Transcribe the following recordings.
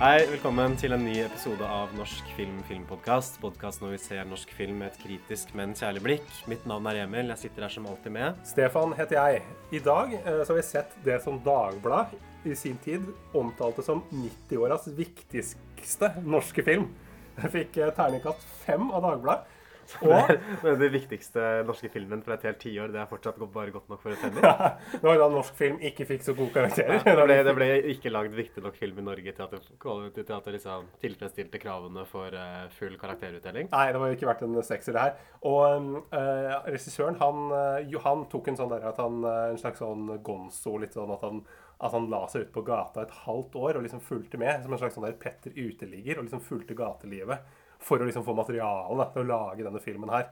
Hei, velkommen til en ny episode av Norsk film filmpodkast. Podkast når vi ser norsk film med et kritisk, men kjærlig blikk. Mitt navn er Emil. Jeg sitter her som alltid med. Stefan heter jeg. I dag eh, så har vi sett det som Dagblad i sin tid omtalte som 90-åras viktigste norske film. Jeg fikk eh, terningkast fem av Dagbladet. Og Men den viktigste norske filmen fra et helt tiår, det er fortsatt bare godt nok for et Emmy. det var da norsk film ikke fikk så gode karakterer. Det ble, det ble ikke lagd viktig nok film i Norge til at det, til at det liksom tilfredsstilte kravene for uh, full karakterutdeling. Nei, det var jo ikke vært en sekser, det her. Og uh, regissøren, han, han tok en sånn der at han En slags sånn gonzo, litt sånn at han at han la seg ut på gata et halvt år og liksom fulgte med som en slags sånn der Petter uteligger og liksom fulgte gatelivet for å liksom få materiale til å lage denne filmen her.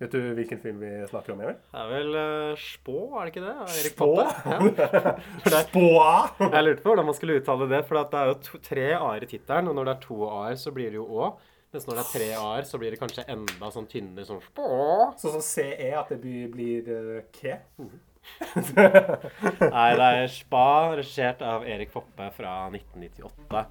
Vet du hvilken film vi snakker om, Emil? Det er vel uh, Spå, er det ikke det? Erik? Poppe? Ja. Spåa! Jeg lurte på hvordan man skulle uttale det, for det er jo to, tre a-er i tittelen, og når det er to a-er, så blir det jo å. Mens når det er tre a-er, så blir det kanskje enda sånn tynnere sånn spå. Sånn som CE, at det blir, blir uh, K. Nei, det er Spa, regissert av Erik Poppe fra 1998.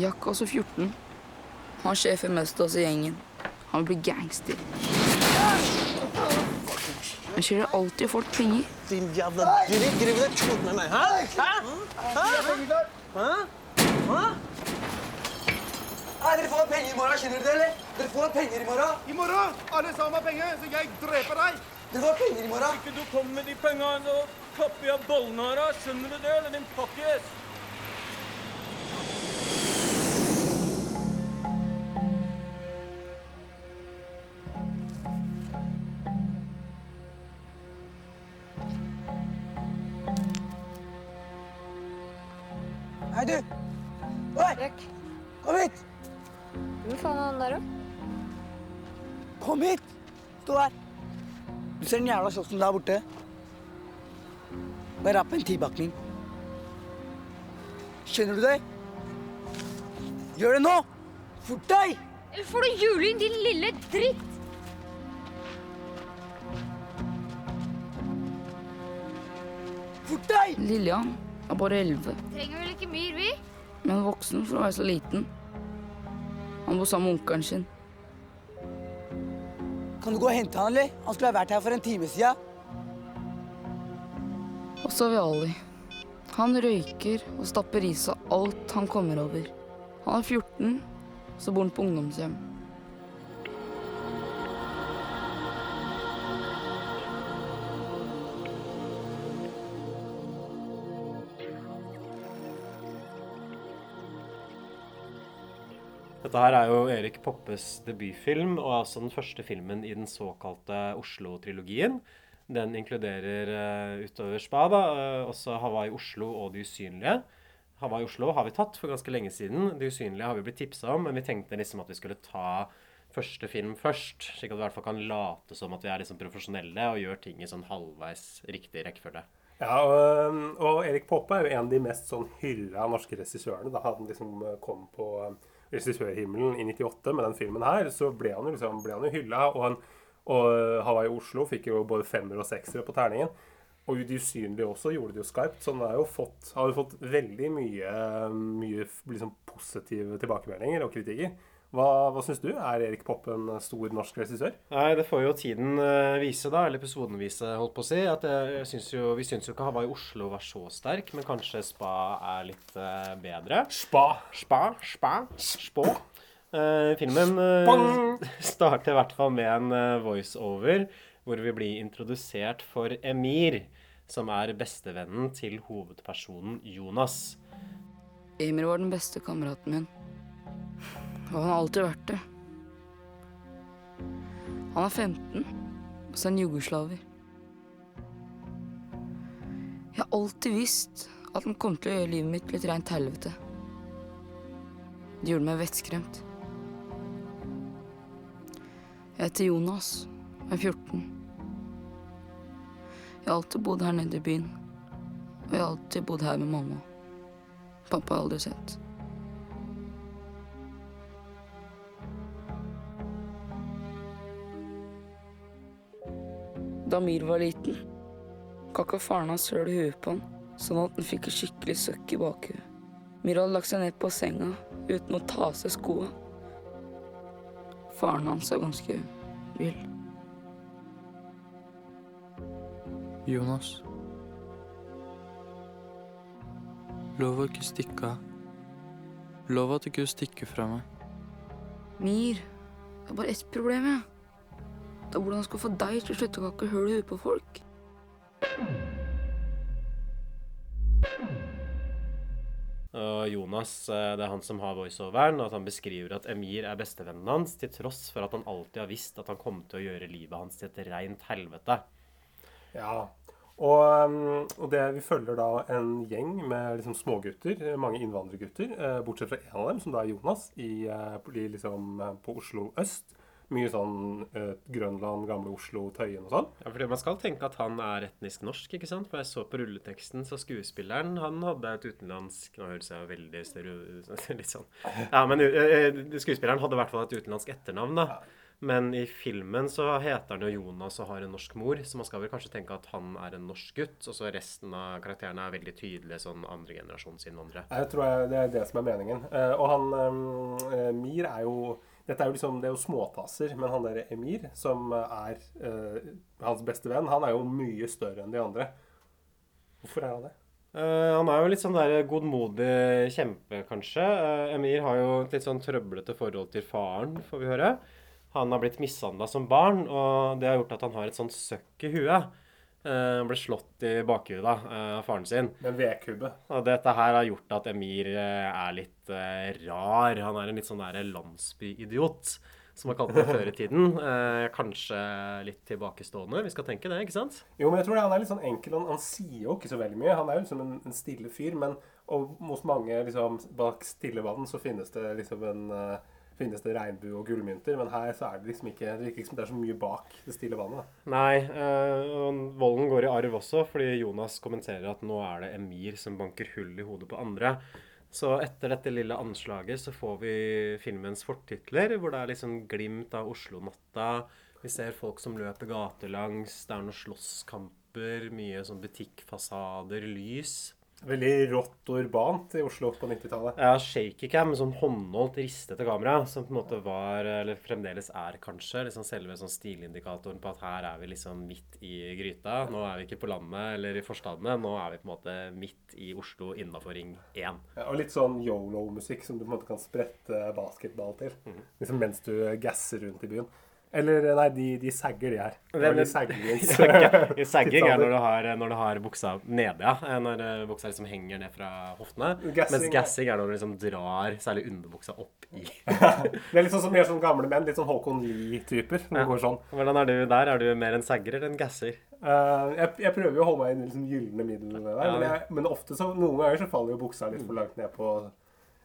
Jack også 14. Han er mest av oss i gjengen. Han vil bli gangster. Han kjører alltid folk penger. Din jævla dritt. Driver du og tuller med meg? Hæ? Hæ? Hæ? Hæ? Nei, dere får penger i morgen, skjønner du det, eller? Dere får penger i morgen. I morgen alle sammen har penger, så jeg dreper deg. Dere får penger i morgen. Ikke du kommer med de pengene, så kapper jeg bollene av deg. Skjønner du det, eller din pakkis? Hei, du. Oi, Jack, kom hit. faen er han der, da? Kom hit. Stå her. Du ser den jævla kiosken der borte? Bare rapp en tibakning. Skjønner du det? Gjør det nå! Fort deg! Eller får du juling, din lille dritt? Fort deg! Lillian er bare 11, Trenger vel ikke myr, vi? men voksen for å være så liten. Han bor sammen med onkelen sin. Kan du gå og hente han, eller? Han skulle ha vært her for en time siden. Og så har vi Ali. Han røyker og stapper i seg alt han kommer over. Han er 14, så bor han på ungdomshjem. Dette her er jo Erik Poppes debutfilm, og altså den første filmen i den såkalte Oslo-trilogien. Den inkluderer uh, utover Spa, da, uh, også Hawaii Oslo og De usynlige. Hawaii Oslo har vi tatt for ganske lenge siden. De usynlige har vi blitt tipsa om, men vi tenkte liksom at vi skulle ta første film først, slik at vi i hvert fall kan late som at vi er liksom profesjonelle og gjør ting i sånn halvveis riktig rekkefølge. Ja, og, og Erik Poppe er jo en av de mest sånn hylla norske regissørene. Da han liksom kom på um, regissørhimmelen i 98 med den filmen her, så ble han jo liksom, ble jo hylla. Og, han, og Hawaii Oslo fikk jo både femmer og seksere på terningen. Og De usynlige også gjorde det jo skarpt, så han har jo fått, har jo fått veldig mye, mye liksom positive tilbakemeldinger og kritikker. Hva, hva syns du? Er Erik Poppe en stor norsk regissør? Nei, det får jo tiden eh, vise, da. Eller episoden vise, holdt på å si. At jeg, jeg synes jo, vi syns jo ikke Hawaii Oslo var så sterk, men kanskje Spa er litt uh, bedre. Spa. Spa, spa, spå. Uh, filmen uh, starter i hvert fall med en uh, voiceover hvor vi blir introdusert for Emir, som er bestevennen til hovedpersonen Jonas. Emir var den beste kameraten min. Og han har alltid vært det. Han er 15, og så er han jugoslaver. Jeg har alltid visst at han kom til å gjøre livet mitt et rent helvete. Det gjorde meg vettskremt. Jeg heter Jonas, og er 14. Jeg har alltid bodd her nede i byen. Og jeg har alltid bodd her med mamma. Pappa har jeg aldri sett. Da Mir var liten, kakka faren hans høl i huet på han, sånn at han fikk et skikkelig søkk i bakhuet. Mir hadde lagt seg ned på senga uten å ta av seg skoa. Faren hans er ganske vill. Jonas. Lov å ikke stikke av. Lov at du ikke stikker fra meg. Mir, det er bare ett problem, jeg. Det er hvordan han skal få deg til å slutte å kakke hull i huet på folk. Og Jonas, eh, det er han som har voiceoveren, og at han beskriver at Emir er bestevennen hans, til tross for at han alltid har visst at han kom til å gjøre livet hans til et rent helvete. Ja. Og, um, og det, vi følger da en gjeng med liksom smågutter, mange innvandrergutter, eh, bortsett fra en av dem, som da er Jonas, i, eh, liksom, på Oslo øst. Mye sånn eh, Grønland, gamle Oslo, Tøyen og sånn. Ja, fordi Man skal tenke at han er etnisk norsk, ikke sant? For jeg så på rulleteksten, så skuespilleren han hadde et utenlandsk Nå høres jeg veldig stereo... Litt sånn. Ja, men eh, skuespilleren hadde i hvert fall et utenlandsk etternavn, da. Men i filmen så heter han jo Jonas og har en norsk mor, så man skal vel kanskje tenke at han er en norsk gutt. Og så resten av karakterene er veldig tydelige sånn andregenerasjonsinnvandrere. Jeg tror det er det som er meningen. Eh, og han Mir er jo dette er jo liksom, Det er jo småtasser, men han der Emir, som er uh, hans beste venn, han er jo mye større enn de andre. Hvorfor er han det? Uh, han er jo litt sånn der godmodig kjempe, kanskje. Uh, Emir har jo et litt sånn trøblete forhold til faren, får vi høre. Han har blitt mishandla som barn, og det har gjort at han har et sånt søkk i huet. Han ble slått i bakhuet eh, av faren sin. Med en vedkubbe. Og dette her har gjort at Emir eh, er litt rar. Han er en litt sånn der landsbyidiot, som man kalte det før i tiden. Kanskje litt tilbakestående. Vi skal tenke det, ikke sant? Jo, men jeg tror det, han er litt sånn enkel. Han, han sier jo ikke så veldig mye. Han er jo liksom en, en stille fyr. Men og hos mange liksom, bak stille vann så finnes det liksom en finnes det regnbue og gullmynter. Men her så er det liksom ikke det ikke det er så mye bak det stille vannet. Nei, øh, volden går i arv også, fordi Jonas kommenterer at nå er det Emir som banker hull i hodet på andre. Så etter dette lille anslaget så får vi filmens fortitler, hvor det er liksom glimt av Oslo-natta. Vi ser folk som løper gatelangs, det er noen slåsskamper, mye sånn butikkfasader, lys. Veldig rått og urbant i Oslo på 90-tallet. Ja, shakycam, sånn håndholdt, ristete kamera, som på en måte var, eller fremdeles er kanskje, liksom selve sånn stilindikatoren på at her er vi liksom midt i gryta. Nå er vi ikke på landet eller i forstadene, nå er vi på en måte midt i Oslo innafor Ring 1. Ja, og litt sånn yolo-musikk som du på en måte kan sprette basketball til. Liksom mens du gasser rundt i byen. Eller nei, de, de sagger, de her. Det er de saggingens I sagging er når du har, når du har buksa nede, ja. Eh, Når eh, buksa liksom henger ned fra hoftene. Gassing, mens gassing er når du liksom drar særlig underbuksa opp i. Det er litt sånn som sånn gamle menn. Litt sånn Håkon Lie-typer. Ja. går sånn. Hvordan er du der? Er du mer en sagger eller en gasser? Uh, jeg, jeg prøver jo å holde meg i den liksom gylne middel der, Ja. men, jeg, men ofte så, noen ganger så faller jo buksa litt for langt ned på,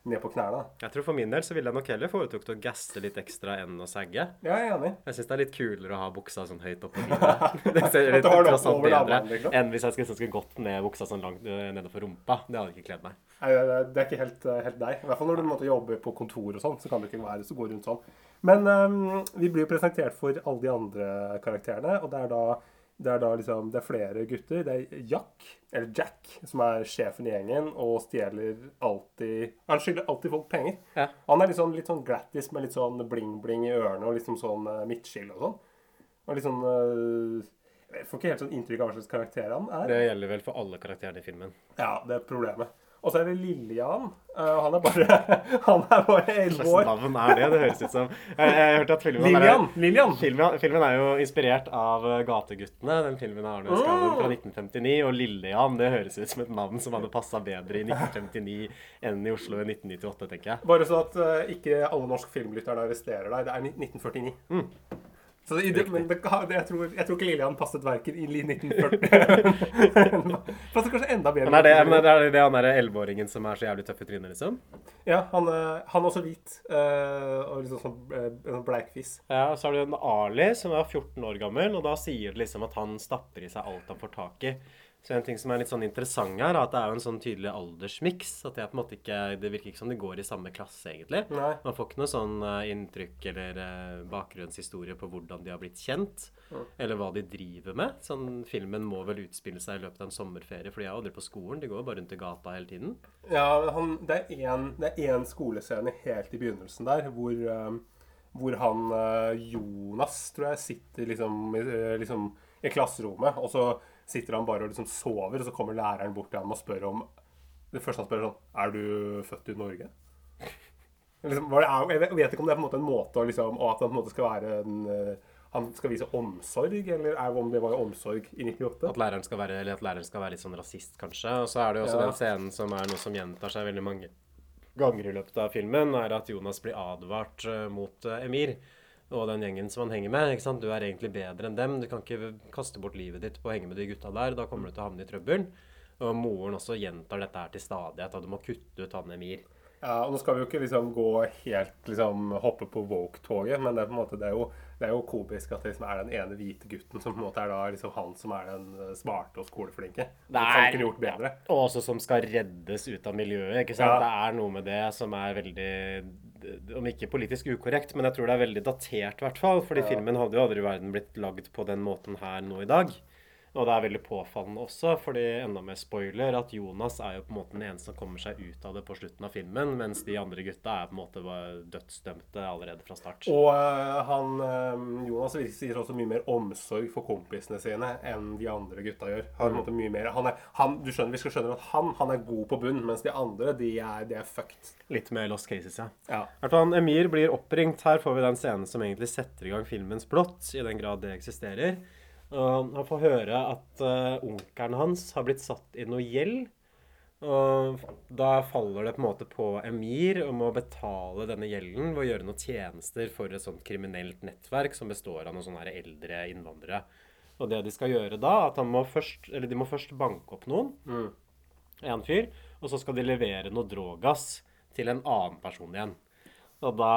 ned på knærne. Jeg tror For min del så ville jeg nok heller foretrukket å gasse litt ekstra enn å sagge. Ja, jeg er enig. Jeg syns det er litt kulere å ha buksa sånn høyt oppe på livet. Det ser litt tross alt bedre liksom. enn hvis jeg skulle, skulle gått ned buksa sånn langt nedover rumpa. Det hadde ikke kledd meg. Nei, det er- ikke helt, eh, helt deg. I hvert fall når du måtte jobbe på kontor og sånn, så kan du ikke være så gå rundt sånn. Men um, vi blir jo presentert for alle de andre karakterene, og det er da det er da liksom, det er flere gutter. Det er Jack, eller Jack, som er sjefen i gjengen og stjeler alltid Han skylder alltid folk penger. Ja. Han er litt sånn, litt sånn glattis med litt sånn bling-bling i ørene og liksom sånn uh, midtskill og sånn. Og litt sånn eh, Jeg får ikke helt sånn inntrykk av hva slags karakter han er. Det gjelder vel for alle karakterene i filmen. Ja, det er problemet. Og så er det Lillian. Eh, han er bare Han er bare Hva 11 slags navn er det? Det høres ut som Jeg, jeg hørte at filmen Lillian! Er, Lillian! filmen, filmen er jo inspirert av eh, Gateguttene, den filmen er Arne Skallen fra 1959. Og Lillejan, det høres ut som et navn som hadde passa bedre i 1959 enn i Oslo i 1998, tenker jeg. Bare så at uh, ikke alle norske filmlytterne arresterer deg. Det er ni- 1949. Så det, det, men det, jeg, tror, jeg tror ikke Lillian passet verken i 1940 Passer kanskje enda bedre. Men er det, men er det, det han derre elleveåringen som er så jævlig tøff i trynet, liksom? Ja, han, eh, han er også hvit. eh, og liksom sånn, eh, sånn bleikfis. Ja, og så har du en Ali som er 14 år gammel, og da sier det liksom at han stapper i seg alt han får tak i. Så en ting som er litt sånn interessant her, er at det er jo en sånn tydelig aldersmiks. At er på en måte ikke Det virker ikke som de går i samme klasse, egentlig. Nei. Man får ikke noe sånn eh, inntrykk eller eh, bakgrunnshistorie på hvordan de har blitt kjent. Eller hva de driver med. Sånn, Filmen må vel utspille seg i løpet av en sommerferie, for de er aldri på skolen. De går jo bare rundt i gata hele tiden. Ja, han, det er en, det er en skolescene helt i begynnelsen der hvor, eh, hvor han Jonas, tror jeg, sitter liksom, liksom i klasserommet, og så sitter han bare og liksom sover, og så kommer læreren bort til ham og spør om Det første han spør, er sånn Er du født i Norge? Liksom, er, jeg vet- ikke om det er på en måte en måte å liksom, Og at han på en måte skal være en eh, Han skal vise omsorg, eller er, om det var omsorg i 98? At læreren skal være, eller at læreren skal være litt sånn rasist, kanskje. Og så er det jo også Ja. den scenen som er noe som gjentar seg veldig mange ganger i løpet av filmen, er at Jonas blir advart eh, mot eh, Emir og den gjengen som han henger med. ikke sant? Du er egentlig bedre enn dem. Du kan ikke kaste bort livet ditt på å henge med de gutta der. Da kommer du til å havne i trøbbel. Og moren også gjentar dette her til stadighet, at du må kutte ut han Emir. Ja, og nå skal vi jo ikke liksom gå helt liksom hoppe på woke-toget, men det er på en måte det er jo, det er jo komisk at det liksom er den ene hvite gutten som på en måte er da liksom han som er den eh, smarte og skoleflinke. Det kan ikke gjort bedre. Og også som skal reddes ut av miljøet. ikke sant? Ja. Det er noe med det som er veldig Om ikke politisk ukorrekt, men jeg tror det er veldig datert, i hvert fall. Fordi filmen hadde jo aldri i verden blitt lagd på den måten her nå i dag. Og det er veldig påfallende også, fordi enda mer spoiler, at Jonas er jo på en måte den eneste som kommer seg ut av det på slutten av filmen, mens de andre gutta er på en måte dødsdømte allerede fra start. Og eh, han eh, Jonas viser også mye mer omsorg for kompisene sine enn de andre gutta gjør. Han, er måte mye mer, han er, han, du skjønner, vi skal skjønne at han, han er god på bunn, mens de andre, de er, de er fucked. Litt mer Lost Cases, ja. Ja. Hvertfall, Emir blir oppringt. Her får vi den scenen som egentlig setter i gang filmens plott, i den grad det eksisterer. Og han får høre at uh, onkelen hans har blitt satt i noe gjeld. Og da faller det på en måte på Emir om å betale denne gjelden ved å gjøre noen tjenester for et sånt kriminelt nettverk som består av noen sånne eldre innvandrere. Og det de skal gjøre da, at må først, eller de må først banke opp noen, en fyr, og så skal de levere noe drogass til en annen person igjen. Og da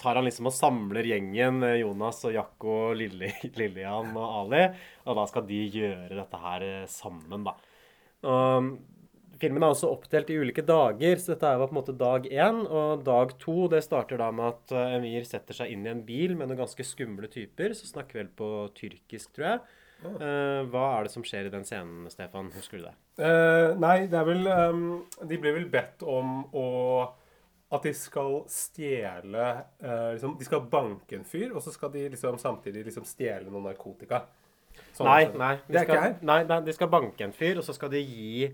tar han liksom og samler gjengen, eh, Jonas og Jakko, Lille, Lillian og Ali, og da skal de gjøre dette her eh, sammen, da. Og filmen er også oppdelt i ulike dager, så dette er jo på en måte dag én. Og dag to det starter da med at eh, Emir setter seg inn i en bil med noen ganske skumle typer, så snakker vel på tyrkisk, tror jeg. Uh, hva er det som skjer i den scenen, Stefan? Husker du det? Uh, nei, det er vel um, De blir vel bedt om å At de skal stjele eh, liksom, De skal banke en fyr, og så skal de liksom samtidig liksom stjele noe narkotika. Sånn Nei, er det. nei, de skal, nei, nei, de skal banke en fyr, og så skal de gi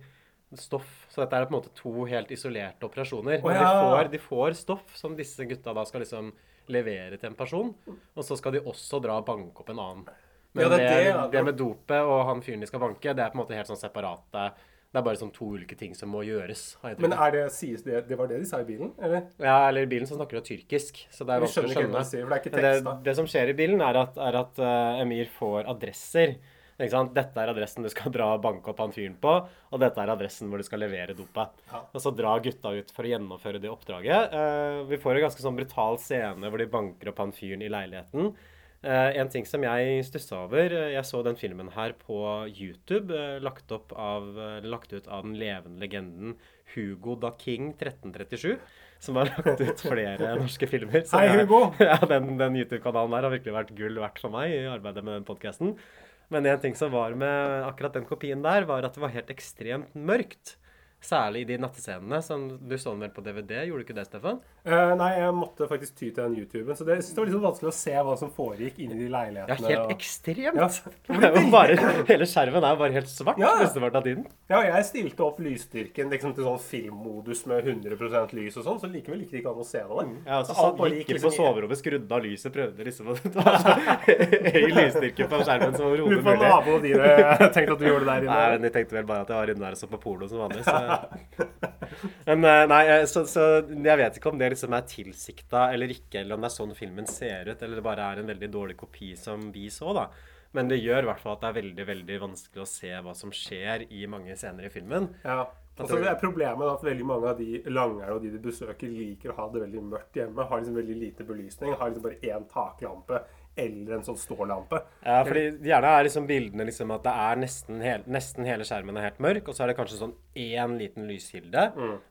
stoff. Så dette er på en måte to helt isolerte operasjoner. Oh, ja. de, får, de får stoff som disse gutta da skal liksom levere til en person, og så skal de også dra og banke opp en annen. Men Ja, det det, det, det, med dopet og han fyren de skal banke, det er på en måte helt sånn separate Det er bare sånn to ulike ting som må gjøres. Men er det, sies det, det var det de sa i bilen? Eller? Ja, eller i bilen så snakker de tyrkisk, så det er vanskelig å skjønne. sier, for det er ikke tekst, da. det, det som skjer i bilen, er at, er at uh, Emir får adresser. Dette er adressen du skal dra og banke opp han fyren på, og dette er adressen hvor du skal levere dopet. Og så drar gutta ut for å gjennomføre det oppdraget. Uh, vi får en ganske sånn brutal scene hvor de banker opp han fyren i leiligheten. Eh, en ting som jeg stussa over eh, Jeg så den filmen her på YouTube, eh, lagt, av, lagt ut av den levende legenden Hugo da King 1337. Som har lagt ut flere norske filmer. Så Hei, Hugo! Ja, Den, den YouTube-kanalen der har virkelig vært gull verdt for meg i arbeidet med den podkasten. Men en ting som var med akkurat den kopien der, var at det var helt ekstremt mørkt. Særlig i de nattescenene. Som du så den vel på DVD, gjorde du ikke det, Stefan? Eh, nei, jeg måtte faktisk ty til den YouTuben. Så det, det var litt vanskelig å se hva som foregikk inni de leilighetene. Ja, helt og- ekstremt! Ja. Det er bare, hele skjermen er bare helt svart Ja. mesteparten av tiden. Ja, jeg stilte opp lysstyrken liksom, til sånn filmmodus med 100 lys og sånn, så likevel gikk det ikke an å se noe. Ja, og så Så satt, bare gikk liksom på soverommet, skrudde av lyset, prøvde liksom å ta så høy lysstyrke på skjermen som overhodet mulig. Lurer på naboene dine tenkte at du gjorde det der Nei, inne. men de tenkte vel bare at jeg var inne der og så på porno som vanlig. Så. Men eh, nei, eh, så, så jeg vet ikke om det liksom er tilsikta eller ikke, eller om det er sånn filmen ser ut, eller det bare er en veldig dårlig kopi som vi så, da. Men det gjør i hvert fall at det er veldig veldig vanskelig å se hva som skjer i mange scener i filmen. Ja. Altså, det er problemet at veldig mange av de langerne og de de besøker, liker å ha det veldig mørkt hjemme. Har liksom veldig lite belysning. Har liksom bare én taklampe eller en sånn stålampe. Ja, fordi gjerne er liksom bildene liksom at det er nesten, hel, nesten hele skjermen er helt mørk, og så er det kanskje sånn én liten lyskilde.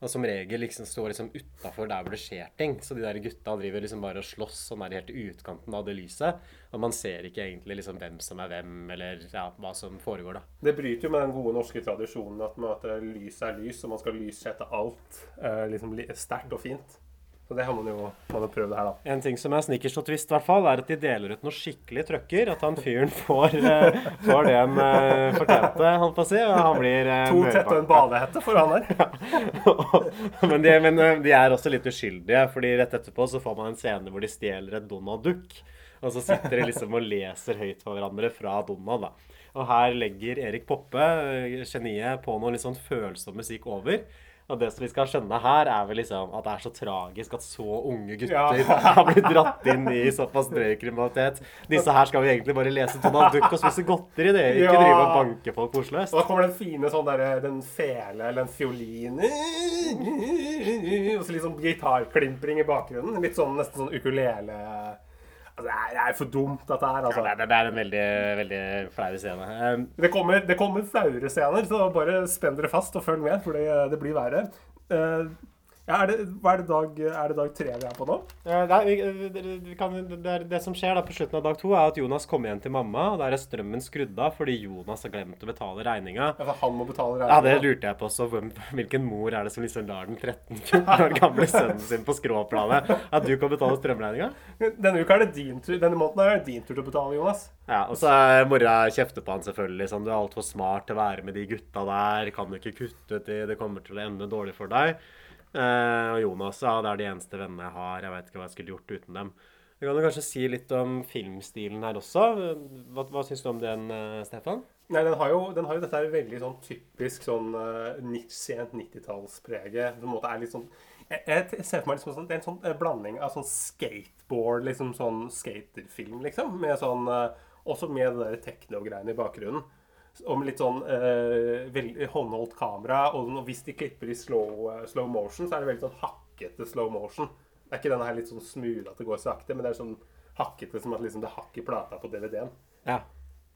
Og som regel liksom står liksom utafor der hvor det skjer ting. Så de der gutta driver liksom bare og slåss sånn der helt i utkanten av det lyset. Og man ser ikke egentlig liksom hvem som er hvem, eller ja, hva som foregår, da. Det bryter jo med den gode norske tradisjonen at, at lys er lys, og man skal lyssette alt eh, liksom li- sterkt og fint. Så det har man jo, man prøvd her, da. En ting som er snickers og twist, i hvert fall, er at de deler ut noe skikkelig trøkker. At han fyren får, eh, får det han eh, fortjente, holdt på å si. Og han blir eh, To tette og en badehette for han der. men, de, men eh, de er også litt uskyldige, fordi rett etterpå så får man en scene hvor de stjeler et Donald-dukk. Og så sitter de liksom og leser høyt for hverandre fra Donald. da. Og her legger Erik Poppe, eh, geniet, på noe litt sånn følsom musikk over. Og det som vi skal skjønne her, er vel liksom at det er så tragisk at så unge gutter Ja. har blitt dratt inn i såpass drøy kriminalitet. Disse her skal vi egentlig bare lese Donald Duck og spise godteri, det. Ikke Ja. drive og banke folk på Oslo øst. Og da kommer den fine sånn derre Den fele eller en fiolin Og så litt sånn gitarklimpring i bakgrunnen. Litt sånn nesten sånn ukulele Altså, det er, for dumt, dette her. altså. Ja, det, er- det er en veldig, veldig flau scene. Um, Det kommer, det kommer flauere scener, så bare spenn dere fast og følg med, for det, det blir verre. Eh, ja, er, det, er, det dag, er det dag tre vi er på nå? Ja, nei, vi, vi kan, det, det som skjer da på slutten av dag to, er at Jonas kommer hjem til mamma, og der er strømmen skrudd av fordi Jonas har glemt å betale regninga. Ja, for han må betale Ja, det lurte jeg på også. Hvem, hvilken mor er det som liksom lar den 13-14 år gamle sønnen sin på skråplanet at du kan betale strømregninga? Denne uka er det din tur, denne måneden er det din tur til å betale, Jonas. Ja, og så er mora kjefter på han selvfølgelig. Sånn, du er altfor smart til å være med de gutta der. Kan du ikke kutte ut de? Det kommer til å ende dårlig for deg. Eh, og Jonas, ja, det er de eneste vennene jeg har. Jeg vet ikke hva jeg skulle gjort uten dem. Vi kan jo kanskje si litt om filmstilen her også. Hva, hva syns du om den, eh, Stefan? Nei, den har jo, den har jo dette veldig sånn typisk sånn uh, sent 90-tallsprege. På en måte er litt sånn jeg, jeg ser for meg liksom sånn, Det er en sånn uh, blanding av sånn skateboard, liksom sånn skaterfilm, liksom. Med sånn uh, Også med det der teknogreiene i bakgrunnen. Og med litt sånn eh, håndholdt kamera. Og hvis de klipper i slow, eh, slow motion, så er det veldig sånn hakkete slow motion. Det er ikke denne her litt sånn smooth at det går sakte, men det er sånn hakkete som at liksom det hakker plata på DVD-en. Ja.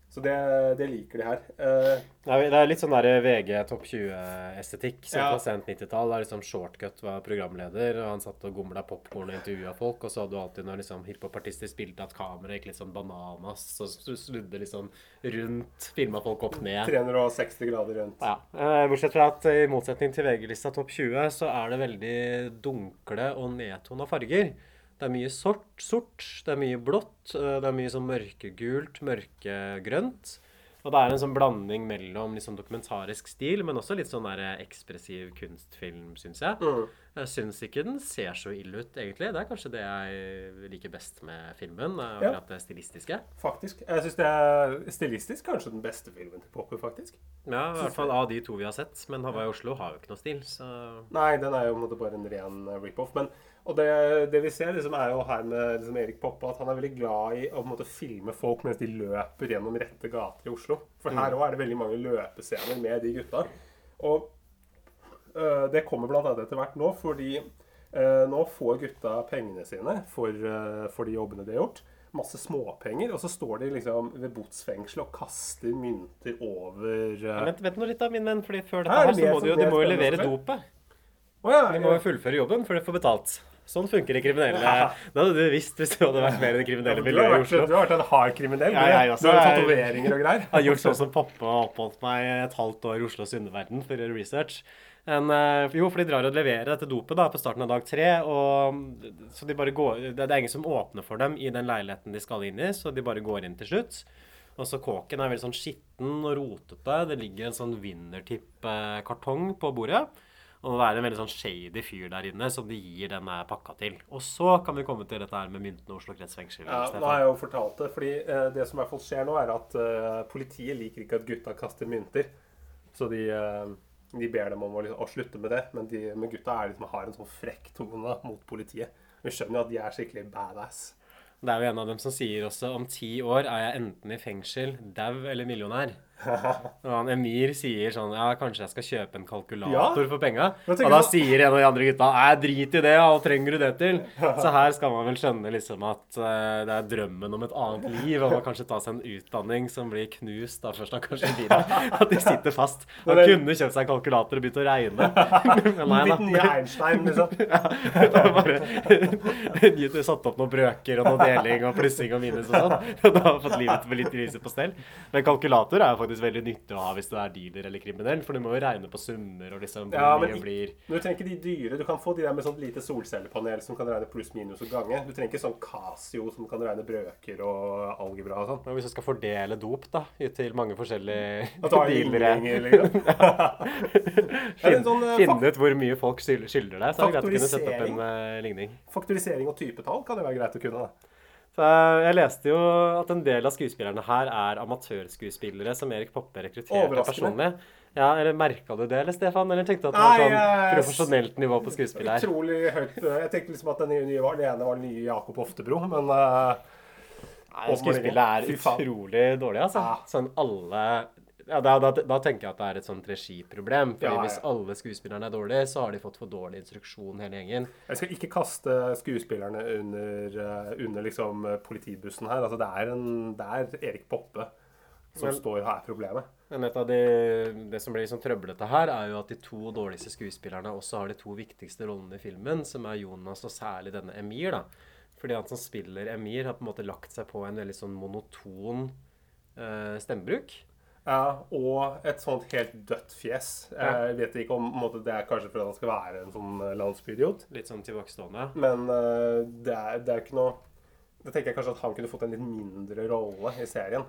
Så det, det liker de her. Uh, Det er, litt sånn der VG topp 20-estetikk. Som Ja. på sent 90-tall. Der liksom Shortcut var programleder, og han satt og gomla popkorn og intervjua folk. Og så hadde du alltid når liksom hiphopartister spilte at kameraet gikk litt sånn bananas, så snudde liksom rundt, filma folk opp ned. 360 grader rundt. Ja, Uh, Bortsett fra at i motsetning til VG-lista topp 20, så er det veldig dunkle og nedtona farger. Det er mye sort, sort, det er mye blått, eh, det er mye sånn mørkegult, mørkegrønt. Og det er en sånn blanding mellom liksom dokumentarisk stil, men også litt sånn der ekspressiv kunstfilm, syns jeg. Jeg syns ikke den ser så ille ut, egentlig. Det er kanskje det jeg liker best med filmen. er Ja. Det stilistiske. Faktisk. Jeg syns det er stilistisk kanskje den beste filmen til Popper, faktisk. Ja, i hvert fall av de to vi har sett. Men Hawaii Oslo har jo ikke noe stil, så Nei, den er jo på en måte bare en ren eh, rip-off. Men og det, det vi ser, liksom, er jo her med liksom, Erik Poppe at han er veldig glad i å måte, filme folk mens de løper gjennom rette gater i Oslo. For her òg er det veldig mange løpescener med de gutta. Og øh, det kommer blant annet etter hvert nå, fordi øh, nå får gutta pengene sine for, øh, for de jobbene de har gjort. Masse småpenger. Og så står de liksom ved botsfengselet og kaster mynter over øh, Vent, vent nå litt, da, min venn. fordi før dette Her er her, så må som- de jo, de må jo levere dopet. Oh, ja, De må jo fullføre jobben før de får betalt. Sånn funker det kriminelle. Det hadde du visst hvis du hadde vært mer i det kriminelle du, har miljøet i Oslo. du har vært en hard kriminell. Ja, jeg du også har er- tatoveringer og greier. Jeg har gjort sånn som pappa oppholdt meg et halvt år i Oslos underverden for å gjøre research. En, eh, jo, for de drar og leverer dette dopet da, på starten av dag tre. Og, så de bare går, det, det er ingen som åpner for dem i den leiligheten de skal inn i, så de bare går inn til slutt. Og så Kåken er veldig sånn skitten og rotete. Det ligger en sånn vinnertippkartong på bordet. Og være en veldig sånn shady fyr der inne som de gir denne pakka til. Og så kan vi komme til dette her med myntene og Oslo kretsfengsel. Ja, nå har jeg jo fortalt det, fordi eh, det som i hvert fall skjer nå, er at eh, politiet liker ikke at gutta kaster mynter. Så de, eh, De ber dem om å, liksom, å slutte med det, men, de, men gutta er liksom, har en sånn frekk tone da, mot politiet. Vi skjønner jo at de er skikkelig badass. Det er jo en av dem som sier også om ti år er jeg enten i fengsel, dau eller millionær. Og han Emir sier sånn Ja, kanskje jeg skal kjøpe en kalkulator Ja. for penga? Og da du? sier en av de andre gutta Nei, drit i det, hva trenger du det til? Så her skal man vel skjønne liksom at uh, det er drømmen om et annet liv, og man kanskje ta seg en utdanning som blir knust da først av kanskje blir At de sitter fast. Han det- kunne kjøpt seg en kalkulator og begynt å regne. Men nei Litt nye Einstein, liksom. ja, bare satt opp noen brøker og noe deling og plussing og minus og sånn. Og da har fått livet med litt riset på stell. Men kalkulator er jo faktisk veldig nytte å ha hvis du er dealer eller kriminell, for du må jo regne på summer og liksom Ja, men blir Du trenger ikke de dyre. Du kan få de der med sånn lite solcellepanel som kan regne pluss, minus og gange. Du trenger ikke sånn Casio som kan regne brøker og algebra og sånn. Hvis du skal fordele dop da, ut til mange forskjellige At du har dealere liksom. Sånn, eh, fak- Finne ut hvor mye folk skylder deg, så er det greit å kunne sette opp en eh, ligning. Faktorisering og typetall kan jo være greit å kunne. da. Eh, jeg leste jo at en del av skuespillerne her er amatørskuespillere som Erik Poppe rekrutterte personlig. Ja, eller Merka du det, eller Stefan? Eller tenkte du at det var sånn profesjonelt nivå på skuespill her? Utrolig høyt. Jeg tenkte liksom at den nye, var, det ene var den nye Jakob Oftebro, men uh, Nei, skuespillet er utrolig dårlig, altså. Sånn alle ja, da, da, da tenker jeg at det er et sånt regiproblem. Fordi Ja, ja. hvis alle skuespillerne er dårlige, så har de fått for dårlig instruksjon hele gjengen. jeg skal ikke kaste skuespillerne under, eh, under liksom eh, politibussen her. Altså, det, er en, det er Erik Poppe som Men- står her er problemet. Men et av de, det som blir liksom trøblete her, er jo at de to dårligste skuespillerne også har de to viktigste rollene i filmen, som er Jonas og særlig denne Emir. da. Fordi han som spiller Emir, har på en måte lagt seg på en veldig sånn monoton eh, stemmebruk. Ja, og et sånt helt dødt fjes. Jeg vet ikke om måte, Det er kanskje fordi han skal være en sånn eh, landsbyidiot, Litt sånn tilbakestående. men uh, det, er, det er ikke noe Da tenker jeg kanskje at han kunne fått en litt mindre rolle i serien.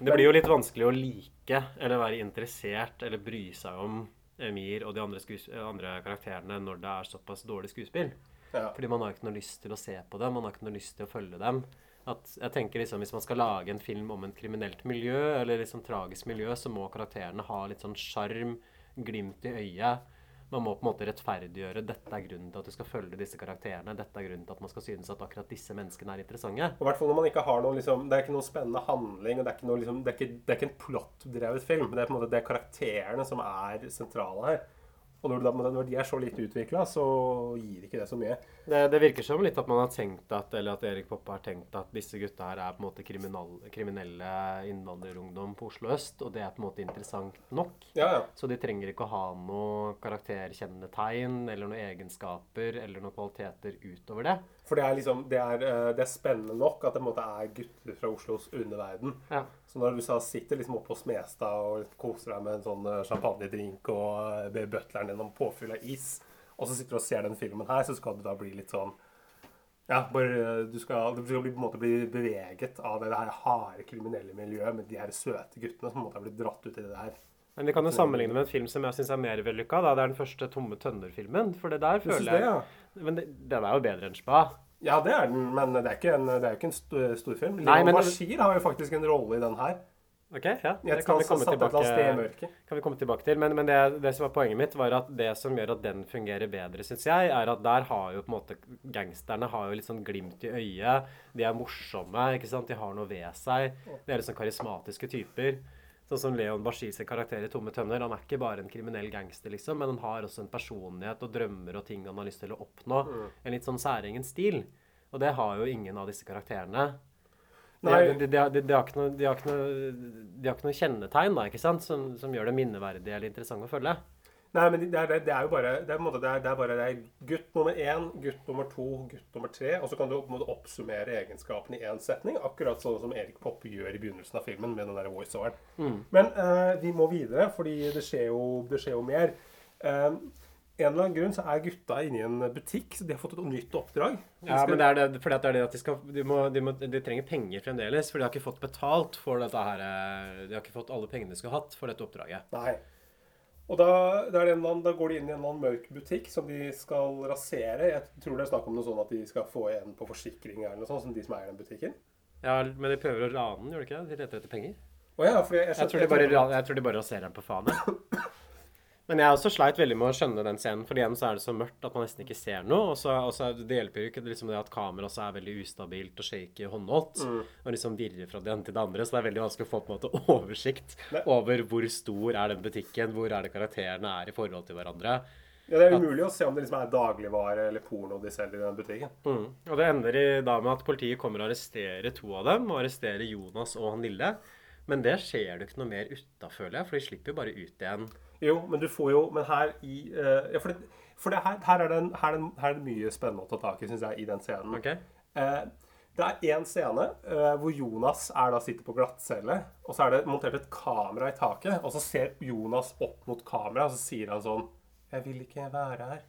Det blir jo litt vanskelig å like eller være interessert eller bry seg om Emir og de andre, andre karakterene når det er såpass dårlig skuespill. Ja. Fordi man har ikke noe lyst til å se på dem, man har ikke noe lyst til å følge dem. At jeg tenker liksom Hvis man skal lage en film om et kriminelt miljø, eller liksom tragisk miljø, så må karakterene ha litt sånn sjarm, glimt i øyet. Man må på en måte rettferdiggjøre dette er grunnen til at du skal følge disse karakterene. Dette er grunnen til at man skal synes at akkurat disse menneskene er interessante. Og hvert fall når man ikke har noe liksom, Det er ikke noe spennende handling, og det er ikke, noe, liksom, det er ikke, det er ikke en plottdrevet film. Det er på en måte det er karakterene som er sentrale her. Og når, da, når de er så lite utvikla, så gir ikke det så mye. Det, det virker som litt at man har tenkt at eller at Erik Poppe har tenkt at disse gutta her er på en måte kriminelle innvandrerungdom på Oslo øst, og det er på en måte interessant nok. Ja, ja. Så de trenger ikke å ha noe karakterkjennetegn eller noen egenskaper eller noen kvaliteter utover det. For det er liksom det er, eh, det er spennende nok at det måte er gutter fra Oslos underverden. Ja. Så når du sa sitter liksom oppe på Smestad og koser deg med en sånn eh, champagnedrink og eh, ber butleren din om påfyll av is, og så sitter du og ser den filmen her, så skal du da bli litt sånn ja, bare du skal, du skal bli, på en måte bli beveget av det her harde kriminelle miljøet med de her søte guttene som har blitt dratt ut i det der. Men vi kan jo sammenligne med en film som jeg syns er mer vellykka. da. Det er den første Tomme tønner-filmen. For det der føler jeg det, ja? Men det, den er jo bedre enn Spa. Ja, det er den, men det er ikke en, det er ikke en st storfilm. Nei, Leon men- Bashir har jo faktisk en rolle i den her. Ok, ja. Det kan vi komme tilbake, kan vi komme tilbake til. Men, men det, det som var poenget mitt, var at det som gjør at den fungerer bedre, syns jeg, er at der har jo på en måte gangsterne har jo litt sånn glimt i øyet. De er morsomme, ikke sant. De har noe ved seg. De er litt sånn karismatiske typer. Sånn som Leon Bashir sin karakter i Tomme tønner. Han er ikke bare en kriminell gangster, liksom, men han har også en personlighet og drømmer og ting han har lyst til å oppnå. En litt sånn særegen stil. Og det har jo ingen av disse karakterene. De, de, de, de, har ikke noe, noe kjennetegn da, ikke sant? Som, som gjør det minneverdig eller interessant å følge. Nei, men det er, det er jo bare det er, måte, det er, det er bare det gutt nummer én, gutt nummer to, gutt nummer tre. Og så kan du på en måte oppsummere egenskapene i én setning, akkurat sånn som Erik Poppe gjør i begynnelsen av filmen med den der voiceoveren. Men uh, vi må videre, fordi det skjer jo, det skjer jo mer. Uh, en eller annen grunn så er gutta inne i en butikk, så de har fått et nytt oppdrag. Ja, men det er det, fordi det er det at de skal de, må, de, må, de trenger penger fremdeles, for de har ikke fått betalt for dette her eh, De har ikke fått alle pengene de skulle hatt for dette oppdraget. Nei. Og da, er annen, da går de inn i en eller annen mørk butikk som de skal rasere. Jeg tror det er snakk om noe sånn at de skal få en på forsikring eller noe sånt, som de som eier den butikken. Ja, Men de prøver å rane den, gjør de ikke det? De leter etter penger. Å ja, for jeg, jeg, Jeg tror de bare, jeg tror de bare raserer den på faen. Men jeg også sleit veldig med å skjønne den scenen, for igjen så er det så mørkt at man nesten ikke ser noe. Og så, og så det hjelper jo ikke liksom det at kameraet også er veldig ustabilt og shaky håndholdt. Og liksom virrer fra det ene til det andre. Så det er veldig vanskelig å få på en måte oversikt over hvor stor er den butikken, hvor er det karakterene er i forhold til hverandre. Ja, det er umulig å se om det liksom er dagligvare eller porno de selger i den butikken. Mm. Og det ender i, da med at politiet kommer og arresterer to av dem, og arresterer Jonas og han lille. Men det skjer det ikke noe mer ut av, føler jeg, for de slipper jo bare ut igjen. Jo, men du får jo Men her i uh, Ja, for, det, for det her, her, er en- her, er det, her er det mye spennende å ta tak i, syns jeg, i den scenen. Ok? Uh, det er én scene uh, hvor Jonas er da sitter på glattcelle, og så er det montert et kamera i taket, og så ser Jonas opp mot kameraet, og så sier han sånn Jeg vil ikke være her.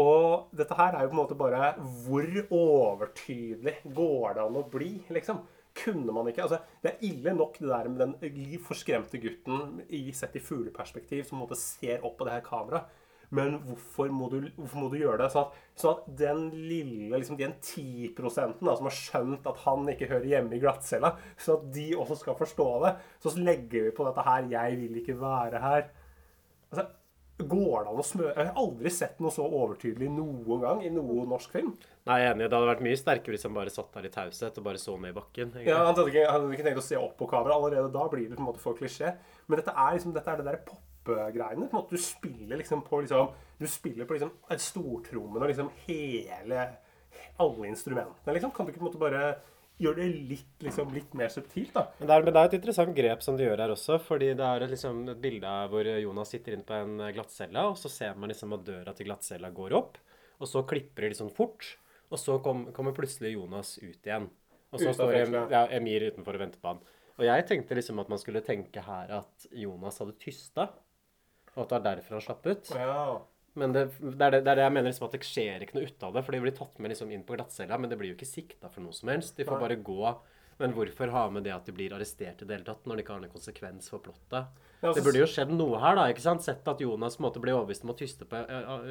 Og dette her er jo på en måte bare Hvor overtydelig går det an å bli, liksom? Kunne man ikke Altså, det er ille nok det der med den forskremte gutten i sett i fugleperspektiv som på en måte ser opp på det her kameraet. Men hvorfor må du, hvorfor må du gjøre det? Sånn at, sånn at den lille, liksom den 10 da, som har skjønt at han ikke hører hjemme i glattcella, sånn at de også skal forstå det, så legger vi på dette her 'Jeg vil ikke være her'. Altså, Går det an å smøre Jeg har aldri sett noe så overtydelig noen gang i noen norsk film. Nei, jeg er enig. Det hadde vært mye sterkere hvis han bare satt der i taushet og bare så ned i bakken. egentlig. Ja, Han hadde ikke, han hadde ikke tenkt å se opp på kamera. Allerede da blir det på en måte for klisjé. Men dette er liksom, dette er det der poppegreiene. på en måte Du spiller liksom på liksom Du spiller på liksom stortrommen og liksom hele Alle instrumentene, liksom. Kan du ikke på en måte bare gjøre det litt, liksom, litt mer subtilt, da? Men det, er, men det er et interessant grep som de gjør her også. fordi det er et, liksom, et bilde hvor Jonas sitter inne på en glattcelle, og så ser man liksom at døra til glattcella går opp. Og så klipper de sånn fort, og så kom, kommer plutselig Jonas ut igjen. Og så står ja, Emir utenfor og venter på han. Og jeg tenkte liksom at man skulle tenke her at Jonas hadde tysta, og at det var derfor han slapp ut. Ja. Men det, det, er det, det er det jeg mener liksom at det skjer ikke noe ut av det. For de blir tatt med liksom inn på glattcella, men det blir jo ikke sikta for noe som helst. De får bare gå. Men hvorfor ha med det at de blir arrestert i det hele tatt, når det ikke har noen konsekvens for plottet? Ja, altså, Det burde jo skjedd noe her, da. ikke sant? Sett at Jonas måtte bli måte ble overbevist om å tyste på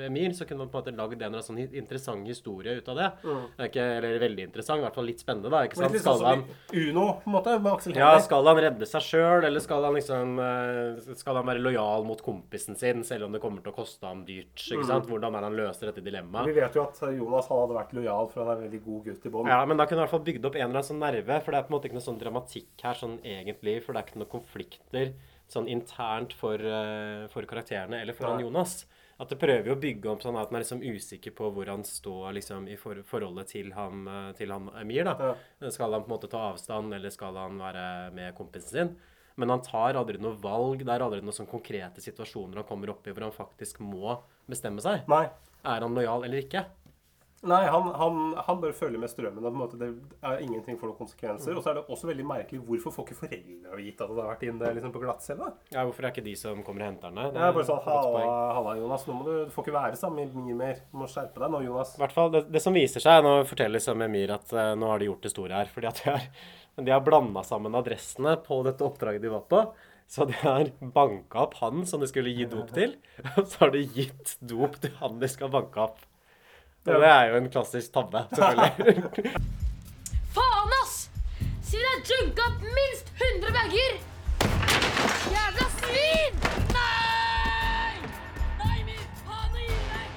Emil, så kunne man på en måte lagd en eller annen sånn interessant historie ut av det. Det er ikke, eller veldig interessant, i hvert fall litt spennende, da. ikke sant? litt sånn Skal han Uno, på en måte, med Aksel ja, skal han redde seg sjøl, eller skal han liksom eh, Skal han være lojal mot kompisen sin, selv om det kommer til å koste ham dyrt? ikke sant? Hvordan er han løser dette dilemmaet? Vi vet jo at Jonas hadde vært lojal, for han er en veldig god gutt i bånn. Ja, men da kunne han i hvert fall bygd opp en eller annen sånn nerve, for det er på en måte ikke noe sånn dramatikk her sånn egentlig, for det er ikke noen konflikter sånn internt for, eh, for karakterene eller for han Nei. Jonas. At det prøver å bygge opp sånn at han er liksom usikker på hvor han står liksom i for forholdet til han, eh, til han Emir. da. Skal han på en måte ta avstand, eller skal han være med kompisen sin? Men han tar aldri noe valg. Det er aldri noen sånn konkrete situasjoner han kommer opp i hvor han faktisk må bestemme seg. Nei. Er han lojal eller ikke? Nei, han, han, han bare følger med strømmen. og På en måte, det er ingenting får noen konsekvenser. Og så er det også veldig merkelig hvorfor får ikke foreldre vite at det har vært inne liksom, på glattcelle? Ja, Hvorfor er ikke de som kommer og henter henne? Det er bare sånn. Halla, halla, Jonas. Nå må du, du får ikke være sammen med Emir mer. Du må skjerpe deg nå, Jonas. I hvert fall, det, det som viser seg Nå forteller liksom Emir at uh, nå har de gjort det store her. fordi at de har, de har blanda sammen adressene på dette oppdraget de var på. Så de har banka opp han som de skulle gi dop til. Og så har de gitt dop til han de skal banke opp. Og det er jo en klassisk tabbe, selvfølgelig. Faen, ass! Siden jeg junka opp minst 100 bager! Jævla svin! Nei! Nei, min faen gi deg!